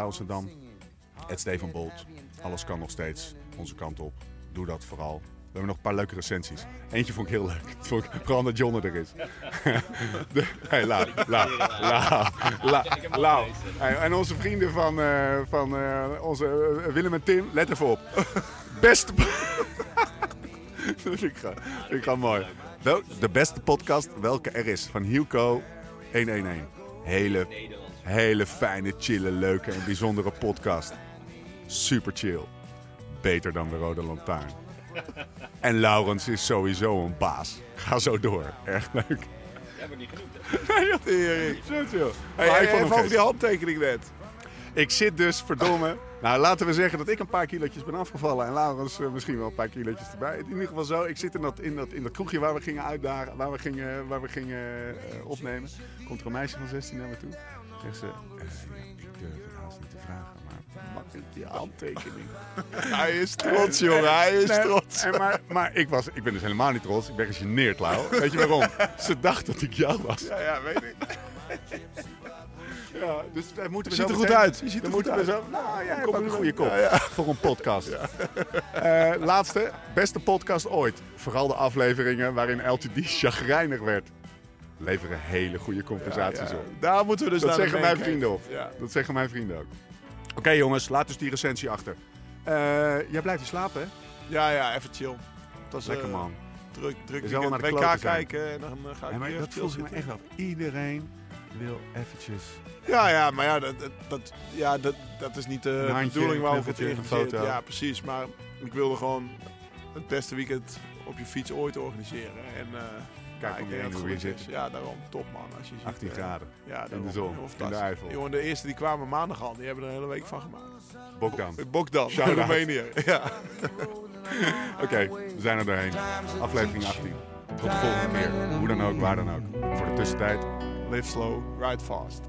het Steven Bolt. Alles kan nog steeds onze kant op. Doe dat vooral. We hebben nog een paar leuke recensies. Eentje vond ik heel leuk. Vond ik, vooral dat John er is. De, hey, Lau, Lau. Hey, En onze vrienden van, eh, van eh, onze eh, Willem en Tim, let even op. Beste... vind ik, gewoon- mooi. Wel, de beste podcast welke er is. Van Hielko 111. Hele, hele fijne, chille, leuke en bijzondere podcast. Super chill. Beter dan de Rode Lantaarn. En Laurens is sowieso een baas. Ga zo door. Erg leuk. Jij wordt niet genoemd. Nee, joh. Tering. Zo chill. Hey, Maar hey, ik vond hem even over die handtekening net. Ik zit dus, verdomme, Nou, laten we zeggen dat ik een paar kilootjes ben afgevallen. En Laurens eh, misschien wel een paar kilootjes erbij. In ieder geval zo. Ik zit in dat, in dat, in dat kroegje waar we gingen uitdagen. Waar we gingen, waar we gingen eh, opnemen. Komt er een meisje van 16 naar me toe. Zegt ze, eh, ja, ik durf die handtekening? Hij is trots, jongen. Hij is Nee, trots. en maar maar ik, was, ik ben dus helemaal niet trots. Ik ben gegeneerd, Lau. Weet je waarom? Ze dacht dat ik jou was. Ja, ja, weet ik. Ja, dus daar moeten Je ziet er goed meteen- uit. Je ziet er goed uit. Zo, nou, hebt Kom een goede kop Ja, ja. voor een podcast. Eh, laatste, beste podcast ooit. Vooral de afleveringen waarin LTD chagrijnig werd. Leveren hele goede compensaties Ja, op. Daar moeten we dus Dat naar zeggen mijn vrienden. Ja. Dat zeggen mijn vrienden ook. Oké jongens, laat dus die recensie achter. Eh, jij blijft hier slapen, hè? ja, ja, even chill. Dat was Lekker eh, man. druk, druk weekend. naar de WK kijken en dan eh, ga ik weer dat even voelt me echt af. Iedereen wil eventjes Ja, ja, maar ja, dat, dat, ja, dat, dat is niet de bedoeling ik het organiseer. foto. Ja, precies. Maar ik wilde gewoon het beste weekend op je fiets ooit organiseren. En uh, Kijk heen hoe je zit. Ja, daarom top man. Als je ziet, 18 eh, graden. Ja, In de zon, in de. Eifel. Jongen, de eerste die kwamen maandag al. Die hebben er een hele week van gemaakt. Bokdam. Bokdan, Shout-out. Roemenië. Ja. Oké, we zijn er doorheen. Aflevering 18. Tot de volgende keer. Hoe dan ook, waar dan ook. Voor de tussentijd. Live slow, ride fast.